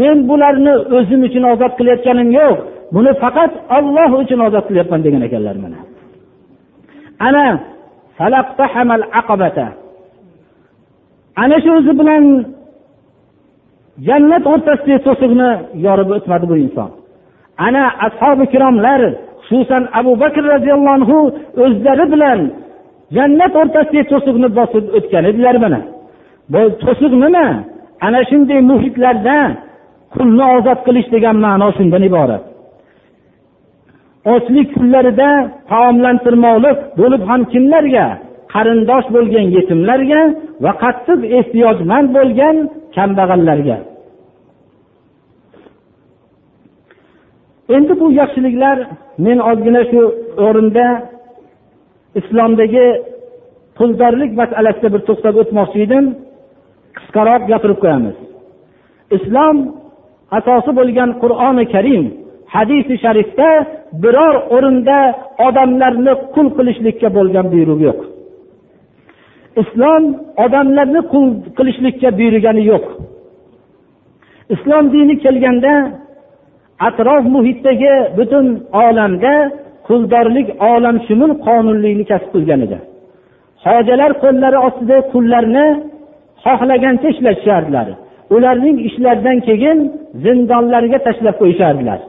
men bularni o'zim uchun ozod qilayotganim yo'q. Buni faqat olloh uchun ozod qilyapman degan ekanlar mana. Ana ana shu o'zi bilan jannat o'rtasidagi to'siqni yorib o'tmadi bu inson. Ana ashobi ikromlar xususan abu bakr roziyallohu anhu o'zlari bilan jannat o'rtasidagi to'siqni bosib o'tgan edilar mana. Bu to'siq nima? Ana shunday muhitlarda qulni ozod qilish degan ma'no shundan iborat. Ochlik kunlarida taomlantirmoqlik bo'lib ham kimlarga? Qarindosh bo'lgan yetimlarga va qattiq ehtiyojmand bo'lgan kambag'allarga. Endi bu yaxshiliklar men ozgina shu o'rinda islomdagi puldorlik masalasida bir to'xtab o'tmoqchi edim. Qisqaroq gapirib qo'yamiz. Islom asosi bo'lgan qur'oni karim hadisi sharifda biror o'rinda odamlarni qul qilishlikka bo'lgan buyruq yo'q. Islom odamlarni qul qilishlikka buyurgani yo'q. Islom dini kelganda atrof muhitdagi butun olamda quldorlik olamshumul qonunlikni kasb qilgan edi. Hojalar qo'llari ostida qullarni xohlagancha ishlatishardilar ularning ishlaridan keyin zindonlarga tashlab qo'yishardilar.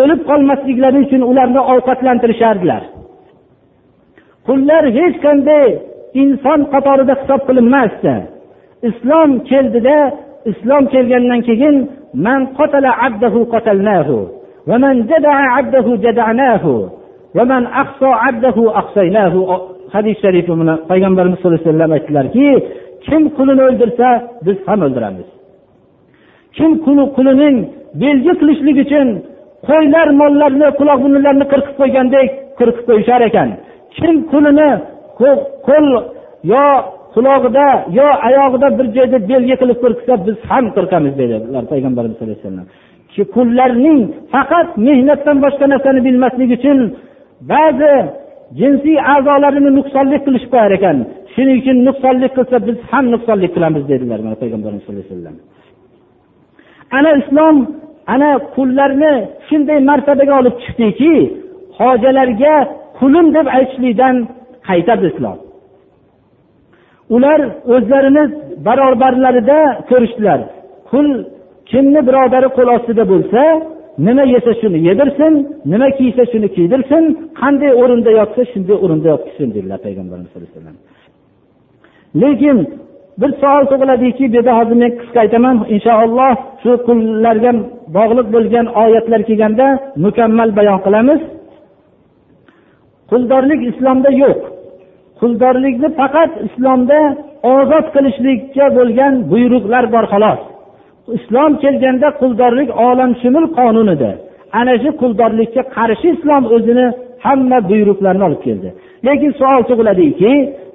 O'lib qolmasliklari uchun ularni ovqatlantirishardilar. Qullar hech qanday inson qatorida hisob qilinmasdi. Islom keldida islom kelgandan keyin man qatala abdahu qatalnahu va man jada'a abdahu jada'nahu va man ahso abdahu aqsaynahu hadis sharifi buni payg'ambarimiz sallallohu alayhi vasallam aytdilarki kim qulini o'ldirsa biz ham o'ldiramiz. Kim quli qulining belgi qilishlik uchun qo'ylar mollarni quloq burunlarni qirqib qo'ygandek qirqib qo'yishar ekan. Kim qulini qo'l yo qulog'ida yo oyog'ida bir joyda belgi qilib qo'rqitsa biz ham qo'rqamiz dedilar payg'ambarimiz sallallohu alayhi vasallam. Qullarning faqat mehnatdan boshqa narsani bilmasligi uchun ba'zi jinsiy a'zolarini nuqsonlik qilishib qo'yar ekan. Shuning uchun nuqsonlik qilsa biz ham nuqsonlik qilamiz dedilar mana payg'ambarimiz sallallohu alayhi vasallam. Ana islom ana qullarni shunday martabaga olib chiqdiki hojalarga qulim deb aytishlikdan qaytadi islom. Ular o'zlarini barobarlarida ko'rishdilar. Qul kimni birodari qo'l ostida bo'lsa nima yesa shuni yedirsin nima kiysa shuni kiydirsin qanday o'rinda yotsa shunday o'rinda yotqizsin dedilar payg'ambarimiz sallallohu alayhi vasallam. Lekin bir savol tug'iladiki bu yerda hozir men qisqa aytaman. Inshaalloh shu qullarga bog'liq bo'lgan oyatlar kelganda mukammal bayon qilamiz. Quldorlik islomda yo'q. Quldorlikni faqat islomda ozod qilishlikka bo'lgan buyruqlar bor xolos. Islom kelganda quldorlik olamshumul qonun edi ana shu quldorlikka qarshi islom o'zini hamma buyruqlarni olib keldi. Lekin savol tug'iladiki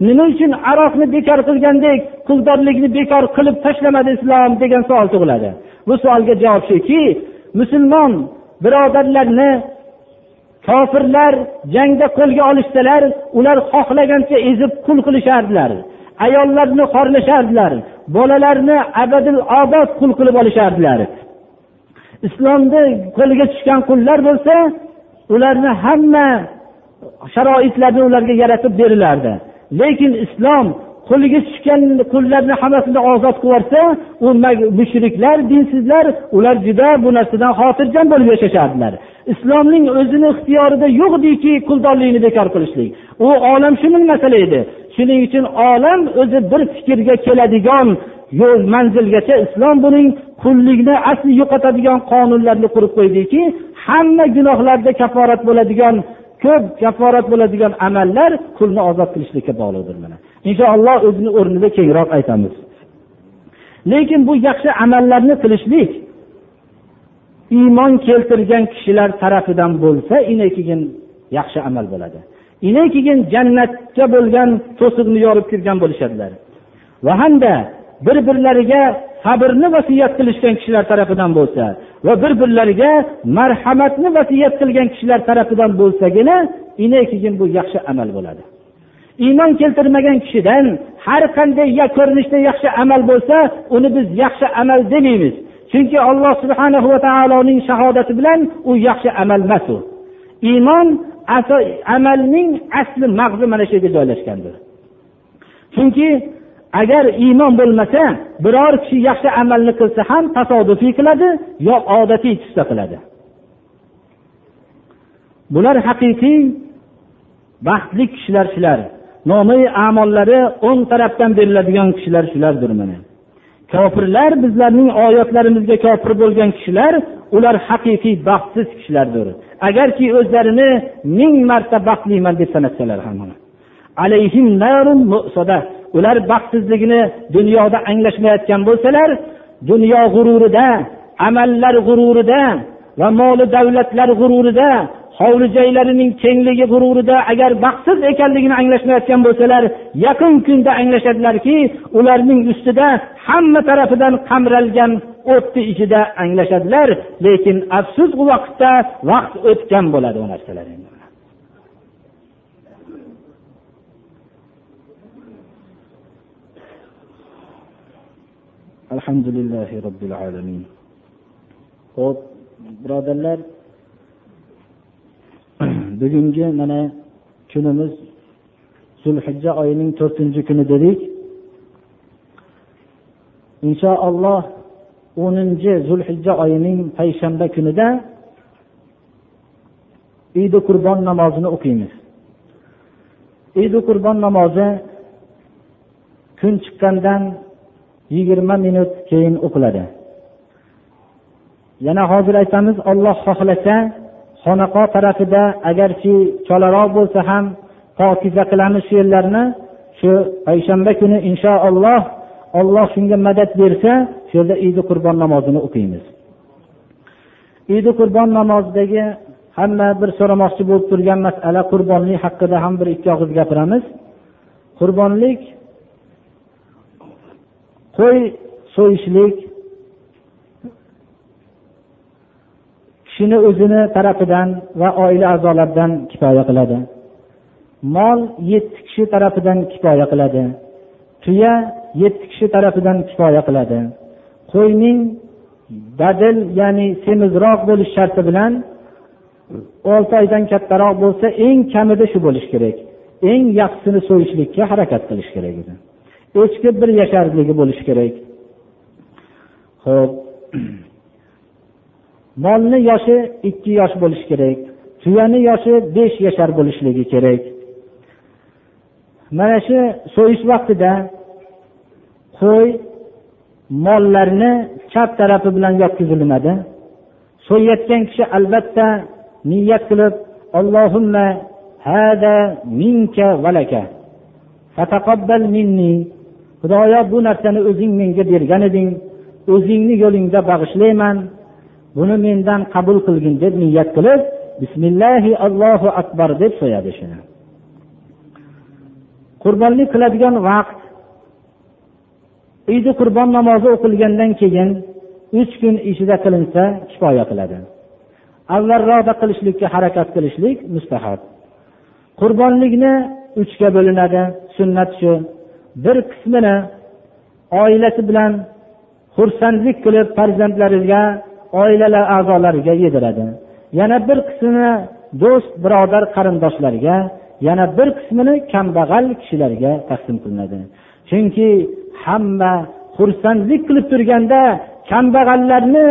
nima uchun aroqni bekor qilgandek quldorlikni bekor qilib tashlamadi islom degan savol tug'iladi. Bu savolga javob shuki musulmon birodarlarni kofirlar jangda qo'lga olishsalar ular xohlagancha ezib qul qilishardilar ayollarni xorlashardilar bolalarni abadil obod qul qilib olishardilar. Islomni qo'liga tushgan qullar bo'lsa ularni hamma sharoitlarni ularga yaratib berilardi. Lekin islom qo'liga tushgan qullarni hammasini ozod qilib yuborsa u mushriklar dinsizlar ular juda bu narsadan xotirjam bo'lib yashashardilar. Islomning o'zini ixtiyorida yo'q yo'qdiki quldorlikni bekor qilishlik. U olam shuni masala edi. Shuning uchun olam o'zi bir fikrga keladigan yo'l manzilgacha islom buning qullikni asli yo'qotadigan qonunlarni qurib qo'ydiki hamma gunohlarda kaforat bo'ladigan ko'p kaforat bo'ladigan amallar qulni ozod qilishlikka bog'liqdir mana. Inshaalloh o'zini o'rnida kengroq aytamiz. Lekin bu yaxshi amallarni qilishlik iymon keltirgan kishilar tarafidan bo'lsa keyin yaxshi amal bo'ladi. Keyin jannatga bo'lgan to'siqni yorib kirgan bo'lishadilar. Va hamda bir birlariga sabrni vasiyat qilishgan kishilar tarafidan bo'lsa va bir birlariga marhamatni vasiyat qilgan kishilar tarafidan bo'lsagina keyin bu yaxshi amal bo'ladi. Iymon keltirmagan kishidan har qanday ko'rinishda yaxshi amal bo'lsa uni biz yaxshi amal demaymiz chunki alloh subhana va taoloning shahodati bilan u yaxshi amal emas u. Iymon amalning asli mag'zi mana shu yerga joylashgandir. Chunki agar iymon bo'lmasa biror kishi yaxshi amalni qilsa ham tasodifiy qiladi yo odatiy tusda qiladi. Bular haqiqiy baxtli kishilar shular. Nomi amollari o'ng tarafdan beriladigan kishilar shulardir mana. Kofirlar bizlarning oyatlarimizga kofir bo'lgan kishilar ular haqiqiy baxtsiz kishilardir. Agarki o'zlarini ming marta baxtliman deb sanatsalar ham ular baxtsizligini dunyoda anglashmayotgan bo'lsalar dunyo g'ururida amallar g'ururida va moli davlatlar g'ururida hovli joylarining kengligi g'ururida agar baxtsiz ekanligini anglashmayotgan bo'lsalar yaqin kunda anglashadilarki ularning ustida hamma tarafidan qamralgan o'tni ichida anglashadilar lekin afsus u vaqtda vaqt o'tgan bo'ladi u narsalar alhamdulillahi robbil alamin. Ho'p birodarlar bugungi mana kunimiz zulhijja oyining to'rtinchi kuni dedik. Inshaalloh o'ninchi zulhijja oyining payshanba kunida idi qurbon namozini o'qiymiz. Idi qurbon namozi kun chiqqandan yigirma minut keyin o'qiladi. Yana hozir aytamiz olloh xohlasa xonaqo tarafida agarchi cholaroq bo'lsa ham pokiza qilamiz shu yerlarni. Shu payshanba kuni inshaalloh olloh shunga madad bersa shu yerda idi qurbon namozini o'qiymiz. Idi qurbon namozidagi hamma bir so'ramoqchi bo'lib turgan masala qurbonlik haqida ham bir ikki og'iz gapiramiz. Qurbonlik qo'y so'yishlik kishini o'zini tarafidan va oila a'zolaridan kifoya qiladi. Mol yetti kishi tarafidan kifoya qiladi. Tuya yetti kishi tarafidan kifoya qiladi. Qo'yning dadil ya'ni semizroq bo'lish sharti bilan olti oydan kattaroq bo'lsa eng kamida shu bo'lishi kerak. Eng yaxshisini so'yishlikka harakat qilish kerak edi. Echki bir yasharligi bo'lishi kerak. Ho'p molni yoshi ikki yosh bo'lishi kerak tuyani yoshi besh yashar bo'lishligi kerak. Mana shu so'yish vaqtida qo'y mollarni chap tarafi bilan yotqizilinadi so'yayotgan kishi albatta niyat qilib allohimma hada minka valaka fataqabbal minni xudoyo bu narsani o'zing menga bergan eding o'zingni yo'lingda bag'ishlayman buni mendan qabul qilgin deb niyat qilib bismillahi allohu akbar deb so'yadi shuni. Qurbonlik qiladigan vaqt idi qurbon namozi o'qilgandan keyin uch kun ichida qilinsa kifoya qiladi. Avvalroqda qilishlikka harakat qilishlik mustahab. Qurbonlikni uchga bo'linadi sunnat shu. Bir qismini oilasi bilan xursandlik qilib farzandlariga oilalar a'zolariga yediradi. Yana bir qismini do'st birodar qarindoshlarga yana bir qismini kambag'al kishilarga taqsim qilinadi. Chunki hamma xursandlik qilib turganda kambag'allarni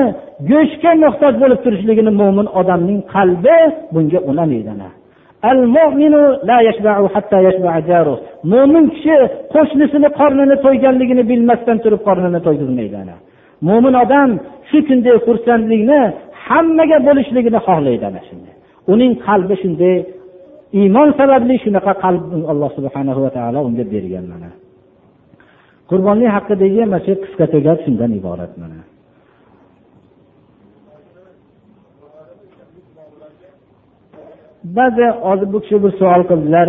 go'shtga muhtoj bo'lib turishligini mo'min odamning qalbi bunga unamaydi mo'min kishi qo'shnisini qornini to'yganligini bilmasdan turib qornini to'ygizmaydi mo'min odam shu kunday xursandlikni hammaga bo'lishligini xohlaydi ana shunday. Uning qalbi shunday iymon sababli shunaqa qalb alloh subhana va taolo unga bergan mana. Qurbonlik haqidagi mana shu qisqacha gap shundan iborat mana. Ba'zi hozir bu kishi bir savol qildilar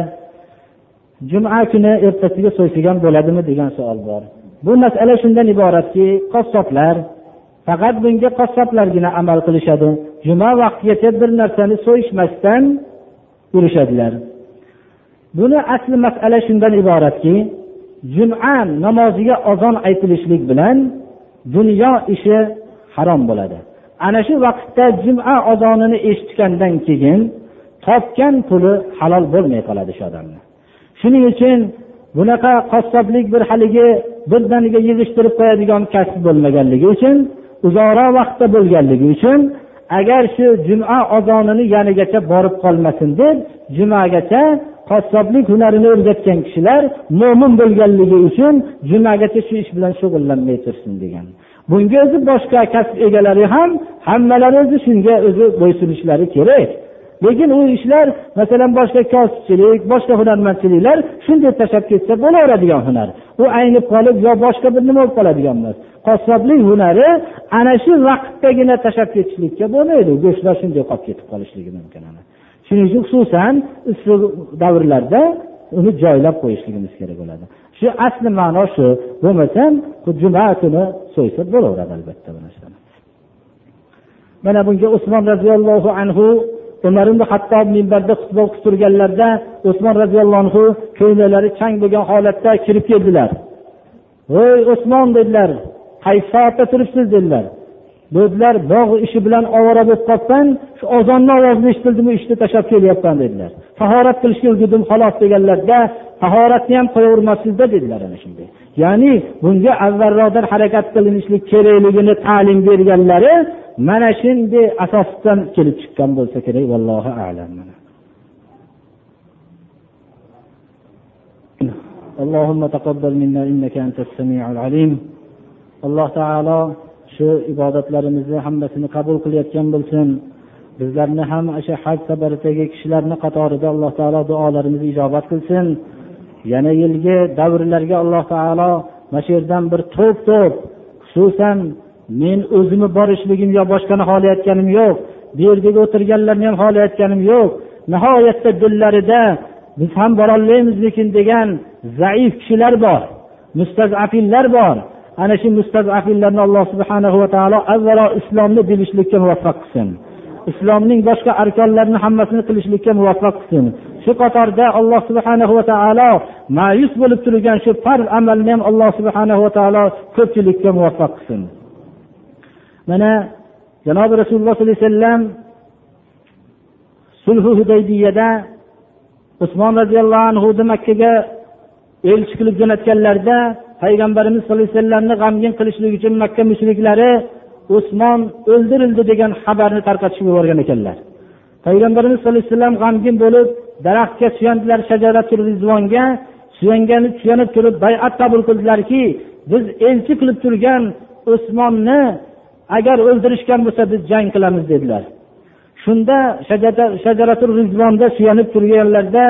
juma kuni ertasiga so'ysak ham bo'ladimi? degan savol bor. Bu masala shundan iboratki qassoblar faqat bunga qassoblargina amal qilishadi. Juma vaqtigacha bir narsani so'yishmasdan urishadilar. Buni asli masala shundan iboratki juma namoziga ozon aytilishlik bilan dunyo ishi harom bo'ladi. Ana shu vaqtda juma ozonini eshitgandan keyin topgan puli halol bo'lmay qoladi shu odamni. Shuning uchun bunaqa qassoblik bir haligi birdaniga yig'ishtirib qo'yadigan kasb bo'lmaganligi uchun uzoqroq vaqtda bo'lganligi uchun agar shu juma ozonini yanigacha borib qolmasin deb jumagacha qassoblik hunarini o'rgatgan kishilar mo'min bo'lganligi uchun jumagacha shu ish bilan shug'ullanmay tursin degan. Bunga o'zi boshqa kasb egalari ham hammalari o'zi shunga o'zi bo'ysunishlari kerak. Lekin u ishlar masalan boshqa kosibchilik boshqa hunarmandchiliklar shunday tashlab ketsa bo'laveradigan hunar. U aynib qolib yo boshqa bir nima bo'lib qoladigan emas qassoblik hunari ana shu vaqtdagina tashlab ketishlikka bo'lmaydi. Go'shtlar shunday qolib ketib qolishligi mumkin shuning uchun xususan issiq davrlarda uni joylab qo'yishligimiz kerak bo'ladi. Shu asli ma'no shu. Bo'lmasa juma kuni so'ysa bo'laveradi albatta bu narsani. Mana bunga usmon roziyallohu anhu umar ibn hattob minbarda xutba o'qib turganlarida usmon roziyallohu anhu ko'ngillari chang bo'lgan holatda kirib keldilar. Voy usmon dedilar. Qaysi soatda turibsiz? dedilar. Dedilar bog' ishi bilan ovora bo'lib qolibman shu ozonni ovozini eshitildimi ishni tashlab kelyapman dedilar. Tahorat qilishga ulgurdim xolos deganlarda tahoratni ham qo'yavermabsizda dedilar ana shunday. Ya'ni bunga avvalroqdan harakat qilinishlik kerakligini ta'lim berganlari mana shunday asosdan kelib chiqqan bo'lsa kerak vallohu alam اللهم تقبل منا انك انت السميع العليم alloh taolo shu ibodatlarimizni hammasini qabul qilayotgan bo'lsin bizlarni ham o'sha haj safaridagi kishilarni qatorida alloh taolo duolarimizni ijobat qilsin yana yilgi davrlarga alloh taolo mana shu yerdan bir to'p to'p xususan men o'zimni borishligim yo boshqani xohlayotganim yo'q. Bu yerdagi o'tirganlarni ham xohlayotganim yo'q. Nihoyatda dillarida biz ham borolmaymiz lekin degan zaif kishilar bor mustazafinlar bor. Ana shu mustazafinlarni alloh subhanahu va taolo avvalo islomni bilishlikka muvaffaq qilsin. Islomning boshqa arkonlarini hammasini qilishlikka muvaffaq qilsin. Shu qatorda alloh subhanahu va taolo ma'yus bo'lib turgan shu farz amalni ham alloh subhanahu va taolo ko'pchilikka muvaffaq qilsin. Mana janobi rasululloh sollallohu alayhi vasallam sulhi hudaybiyada usmon roziyallohu anhuni makkaga elchi qilib jo'natganlarida payg'ambarimiz sallallohu alayhi vasallamni g'amgin qilishlik uchun makka mushriklari usmon o'ldirildi degan xabarni tarqatishib yuborgan ekanlar. Payg'ambarimiz sallallohu alayhi vasallam g'amgin bo'lib daraxtga suyandilar shajaratul rizvonga suyangani suyanib turib bayat qabul qildilarki biz elchi qilib turgan usmonni agar o'ldirishgan bo'lsa biz jang qilamiz dedilar. Shunda shajaratul rizvonda suyanib turganlarda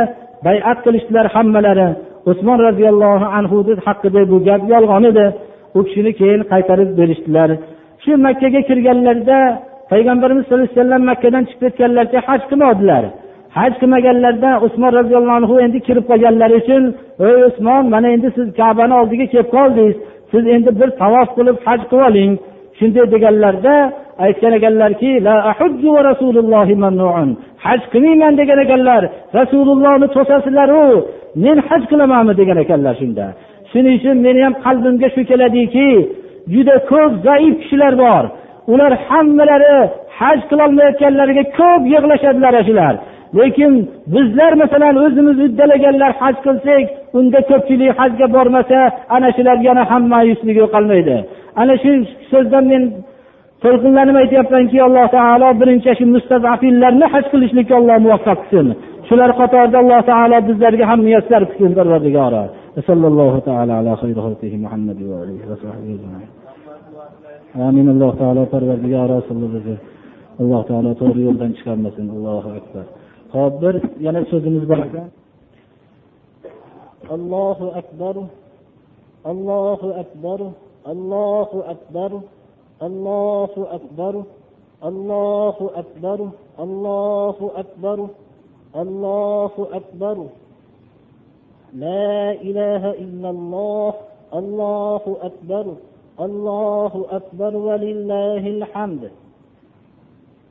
bayat qilishdilar hammalari. Usmon roziyallohu anhu haqida bu gap yolg'on edi. U kishini keyin qaytarib berishdilar. Shu makkaga kirganlarida payg'ambarimiz sallallohu alayhi vasallam makkadan chiqib ketganlarida haj qilmadilar. Haj qilmaganlarida usmon roziyallohu anhu endi kirib qolganlari uchun ey usmon mana endi siz kabani oldiga kelib qoldingiz. Siz endi bir tavof qilib haj qilib oling shunday deganlarda aytgan ekanlarki haj qilmayman degan ekanlar rasulullohni to'sasizlaru men haj qilamanmi degan ekanlar shunda. Shuning uchun meni ham qalbimga shu keladiki juda ko'p zaif kishilar bor. Ular hammalari haj qilolmayotganlariga ko'p yig'lashadilar shular lekin bizlar masalan o'zimiz uddalaganlar haj qilsak unda ko'pchilik hajga bormasa ana shular yana ham ma'yuslik yo'qolmaydi. Ana shu so'zdan men to'lqinlanib aytyapmanki alloh taolo birinchi shu mustazafillarni haj qilishlikka alloh muvaffaq qilsin. Shular qatorida alloh taolo bizlarga ham muyassar qilsin parvardigori sallallohu taolo ala xayri xalqihi muhammad va alihi va sahbihi amin. Alloh taolo parvardigori bizni alloh taolo to'g'ri yo'ldan chiqarmasin. Allohu akbar. Hop bir yana so'zimiz bor. Ekan allohu akbar. Allohu akbar. Allohu akbar allohu akbar allohu akbar allohu akbar allohu akbar لا إله إلا الله الله أكبر الله أكبر ولله الحمد.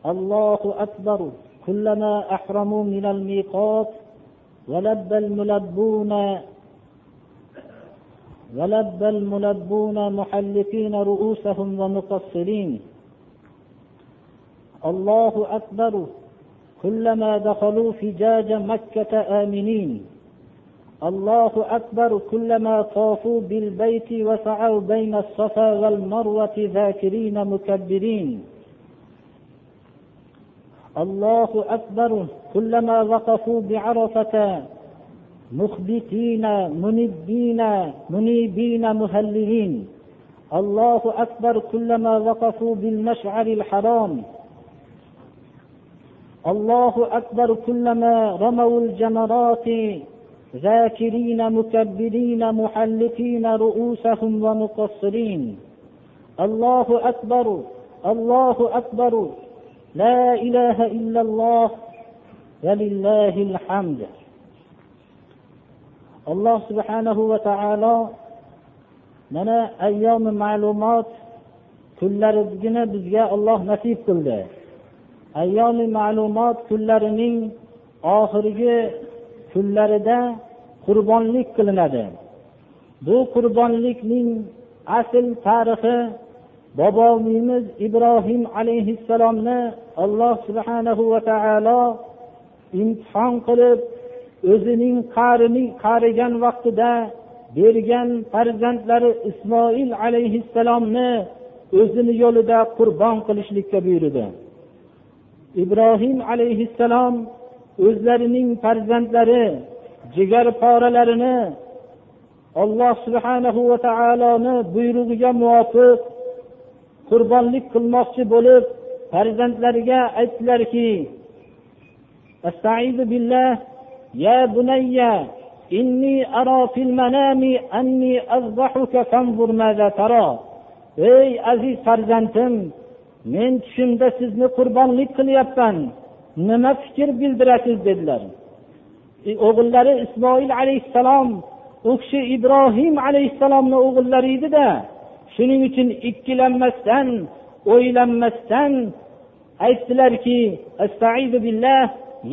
الله أكبر كلما أحرموا من الميقات ولبى الملبون ولبى الملبون محلقين رؤوسهم ومقصرين. الله أكبر. كلما دخلوا فجاج مكة آمنين. الله أكبر. كلما طافوا بالبيت وسعوا بين الصفا والمروة ذاكرين مكبرين. الله أكبر. كلما وقفوا بعرفة مخبتين منبين منيبين مهللين الله أكبر كلما وقفوا بالمشعر الحرام. الله أكبر كلما رموا الجمرات ذاكرين مكبرين محلقين رؤوسهم ومقصرين. الله أكبر الله أكبر. لا إله إلا الله. ولله الحمد. Alloh subhanahu va taolo mana ayyomi ma'lumot kunlarigina bizga olloh nasib qildi. Ayyomi ma'lumot kunlarining oxirgi kunlarida qurbonlik qilinadi. Bu qurbonlikning asl tarixi bobomiz ibrohim alayhissalomni alloh subhanahu va taolo imtihon qilib o'zining qarining qarigan vaqtida bergan farzandlari ismoil alayhissalomni o'zini yo'lida qurbon qilishlikka buyurdi. Ibrohim alayhissalom o'zlarining farzandlari jigar poralarini alloh subhanahu va taoloni buyrug'iga muvofiq qurbonlik qilmoqchi bo'lib farzandlariga aytdilarki يا بني إني أرى في المنام أني أذبحك فانظر ماذا ترى ey aziz farzandim men tushimda sizni qurbonlik qilyapman nima fikr bildirasiz dedilar e, o'g'illari ismoil alayhissalom u kishi ibrohim alayhissalomni o'g'illari edida shuning uchun ikkilanmasdan o'ylanmasdan aytdilarki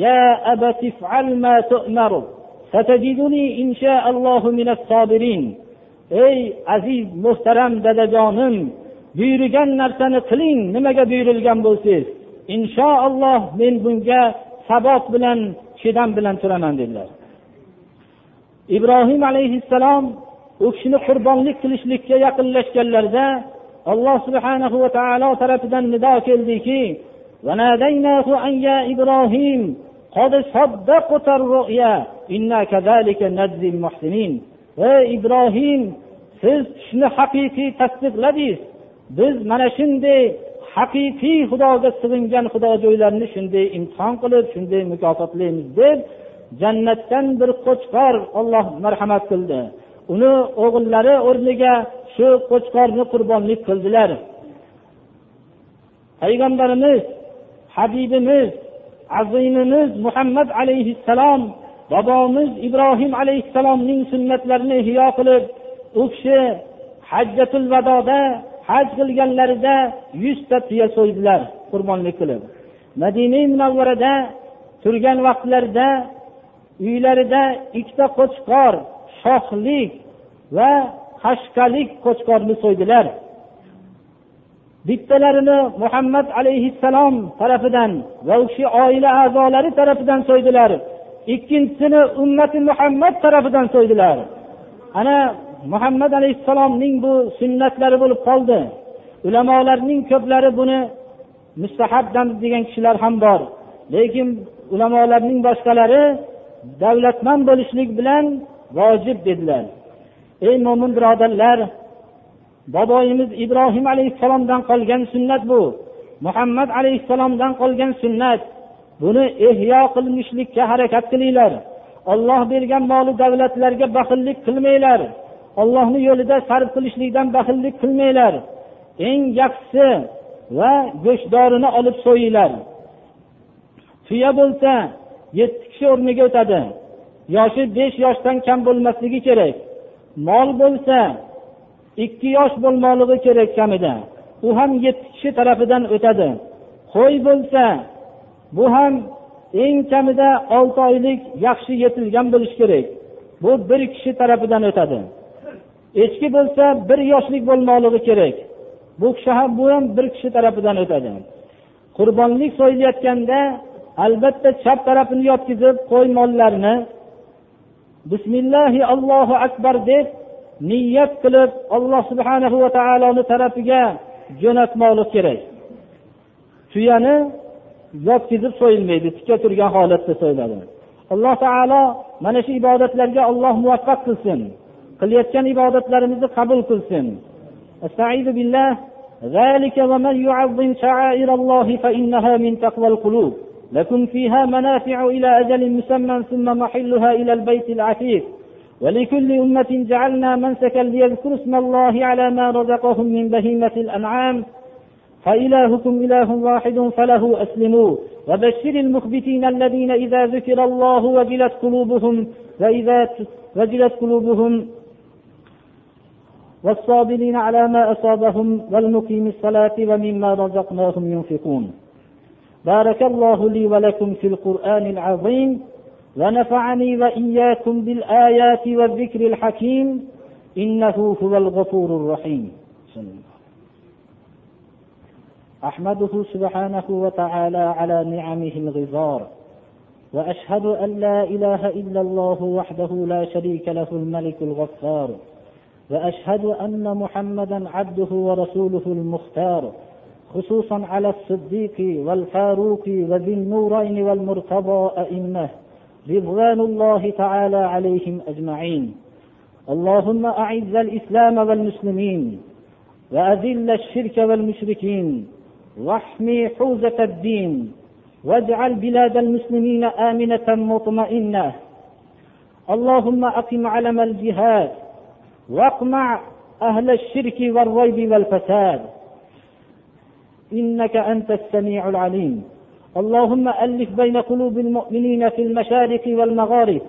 يا أبت افعل ما تؤمر ستجدني إن شاء الله من الصابرين ey aziz muhtaram dadajonim buyurgan narsani qiling nimaga buyurilgan bo'lsangiz inshaalloh men bunga sabot bilan chidam bilan turaman dedilar ibrohim alayhissalom u kishini qurbonlik qilishlikka yaqinlashganlarida alloh subhanahu va taolo tarafidan nido keldiki وناديناه أن يا إبراهيم قد صدقت الرؤيا إنا كذلك نجزي المحسنين ey ibrohim siz tushni haqiqiy tasdiqladingiz biz mana shunday haqiqiy xudoga sig'ingan xudojo'ylarni shunday imtihon qilib shunday mukofotlaymiz deb jannatdan bir qo'chqor olloh marhamat qildi uni o'g'illari o'rniga shu qo'chqorni qurbonlik qildilar payg'ambarimiz habibimiz azimimiz muhammad alayhissalom bobomiz ibrohim alayhissalomning sunnatlarini ihyo qilib u kishi hajjatul vadoda haj qilganlarida yuzta tuya so'ydilar qurbonlik qilib. Madina munavvarada turgan vaqtlarida uylarida ikkita qo'chqor shohlik va qashqalik qo'chqorni so'ydilar. Bittalarini muhammad alayhissalom tarafidan va u kishi oila a'zolari tarafidan so'ydilar. Ikkinchisini ummati muhammad tarafidan so'ydilar. Ana muhammad alayhissalomning bu sunnatlari bo'lib qoldi. Ulamolarning ko'plari buni mustahabdan degan kishilar ham bor. Lekin ulamolarning boshqalari davlatmand bo'lishlik bilan vojib dedilar. Ey mo'min birodarlar boboyimiz ibrohim alayhissalomdan qolgan sunnat bu. Muhammad alayhissalomdan qolgan sunnat. Buni ehyo qilishlikka harakat qilinglar. Olloh bergan moli davlatlarga baxillik qilmanglar. Ollohni yo'lida sarf qilishlikdan baxillik qilmanglar. Eng yaxshisi va go'shtdorini olib so'yinglar. Tuya bo'lsa yetti kishi o'rniga o'tadi. Yoshi besh yoshdan kam bo'lmasligi kerak. Mol bo'lsa ikki yosh bo'lmoqligi kerak kamida u ham yetti kishi tarafidan o'tadi. Qo'y bo'lsa bu ham eng kamida olti oylik yaxshi yetilgan bo'lishi kerak. Bu bir kishi tarafidan o'tadi. Echki bo'lsa bir yoshlik bo'lmoqligi kerak. Bu kishi ham bu ham bir kishi tarafidan o'tadi. Qurbonlik so'yilayotganda albatta chap tarafini yotqizib qo'y mollarni bismillahi allohu akbar deb niyat qilib alloh subhana va taoloni tarafiga jo'natmoqlik kerak tuyani yotqizib so'yilmaydi tikka turgan holatda so'yiladi alloh taolo mana shu ibodatlarga alloh muvaffaq qilsin qilayotgan ibodatlarimizni qabul qilsin ذلك ومن يعظم شعائر الله فإنها من تقوى القلوب لكم فيها منافع إلى أجل مسمى ثم محلها إلى البيت العتيق ولكل أمة جعلنا منسكا ليذكروا اسم الله على ما رزقهم من بهيمة الأنعام. فإلهكم إله واحد فله أسلموا. وبشر المخبتين الذين إذا ذكر الله وجلت قلوبهم وإذا وجلت قلوبهم والصابرين على ما أصابهم والمقيم الصلاة ومما رزقناهم ينفقون. بارك الله لي ولكم في القرآن العظيم. ونفعني وإياكم بالآيات والذكر الحكيم. إنه هو الغفور الرحيم. أحمده سبحانه وتعالى على نعمه الغزار وأشهد أن لا إله إلا الله وحده لا شريك له الملك الغفار. وأشهد أن محمدا عبده ورسوله المختار. خصوصا على الصديق والفاروق وذي النورين والمرتضى أئمة. رضوان الله تعالى عليهم أجمعين. اللهم أعز الإسلام والمسلمين وأذل الشرك والمشركين واحمي حوزة الدين واجعل بلاد المسلمين آمنة مطمئنة. اللهم أقم علم الجهاد واقمع أهل الشرك والريب والفساد. إنك أنت السميع العليم. اللهم ألف بين قلوب المؤمنين في المشارق والمغارب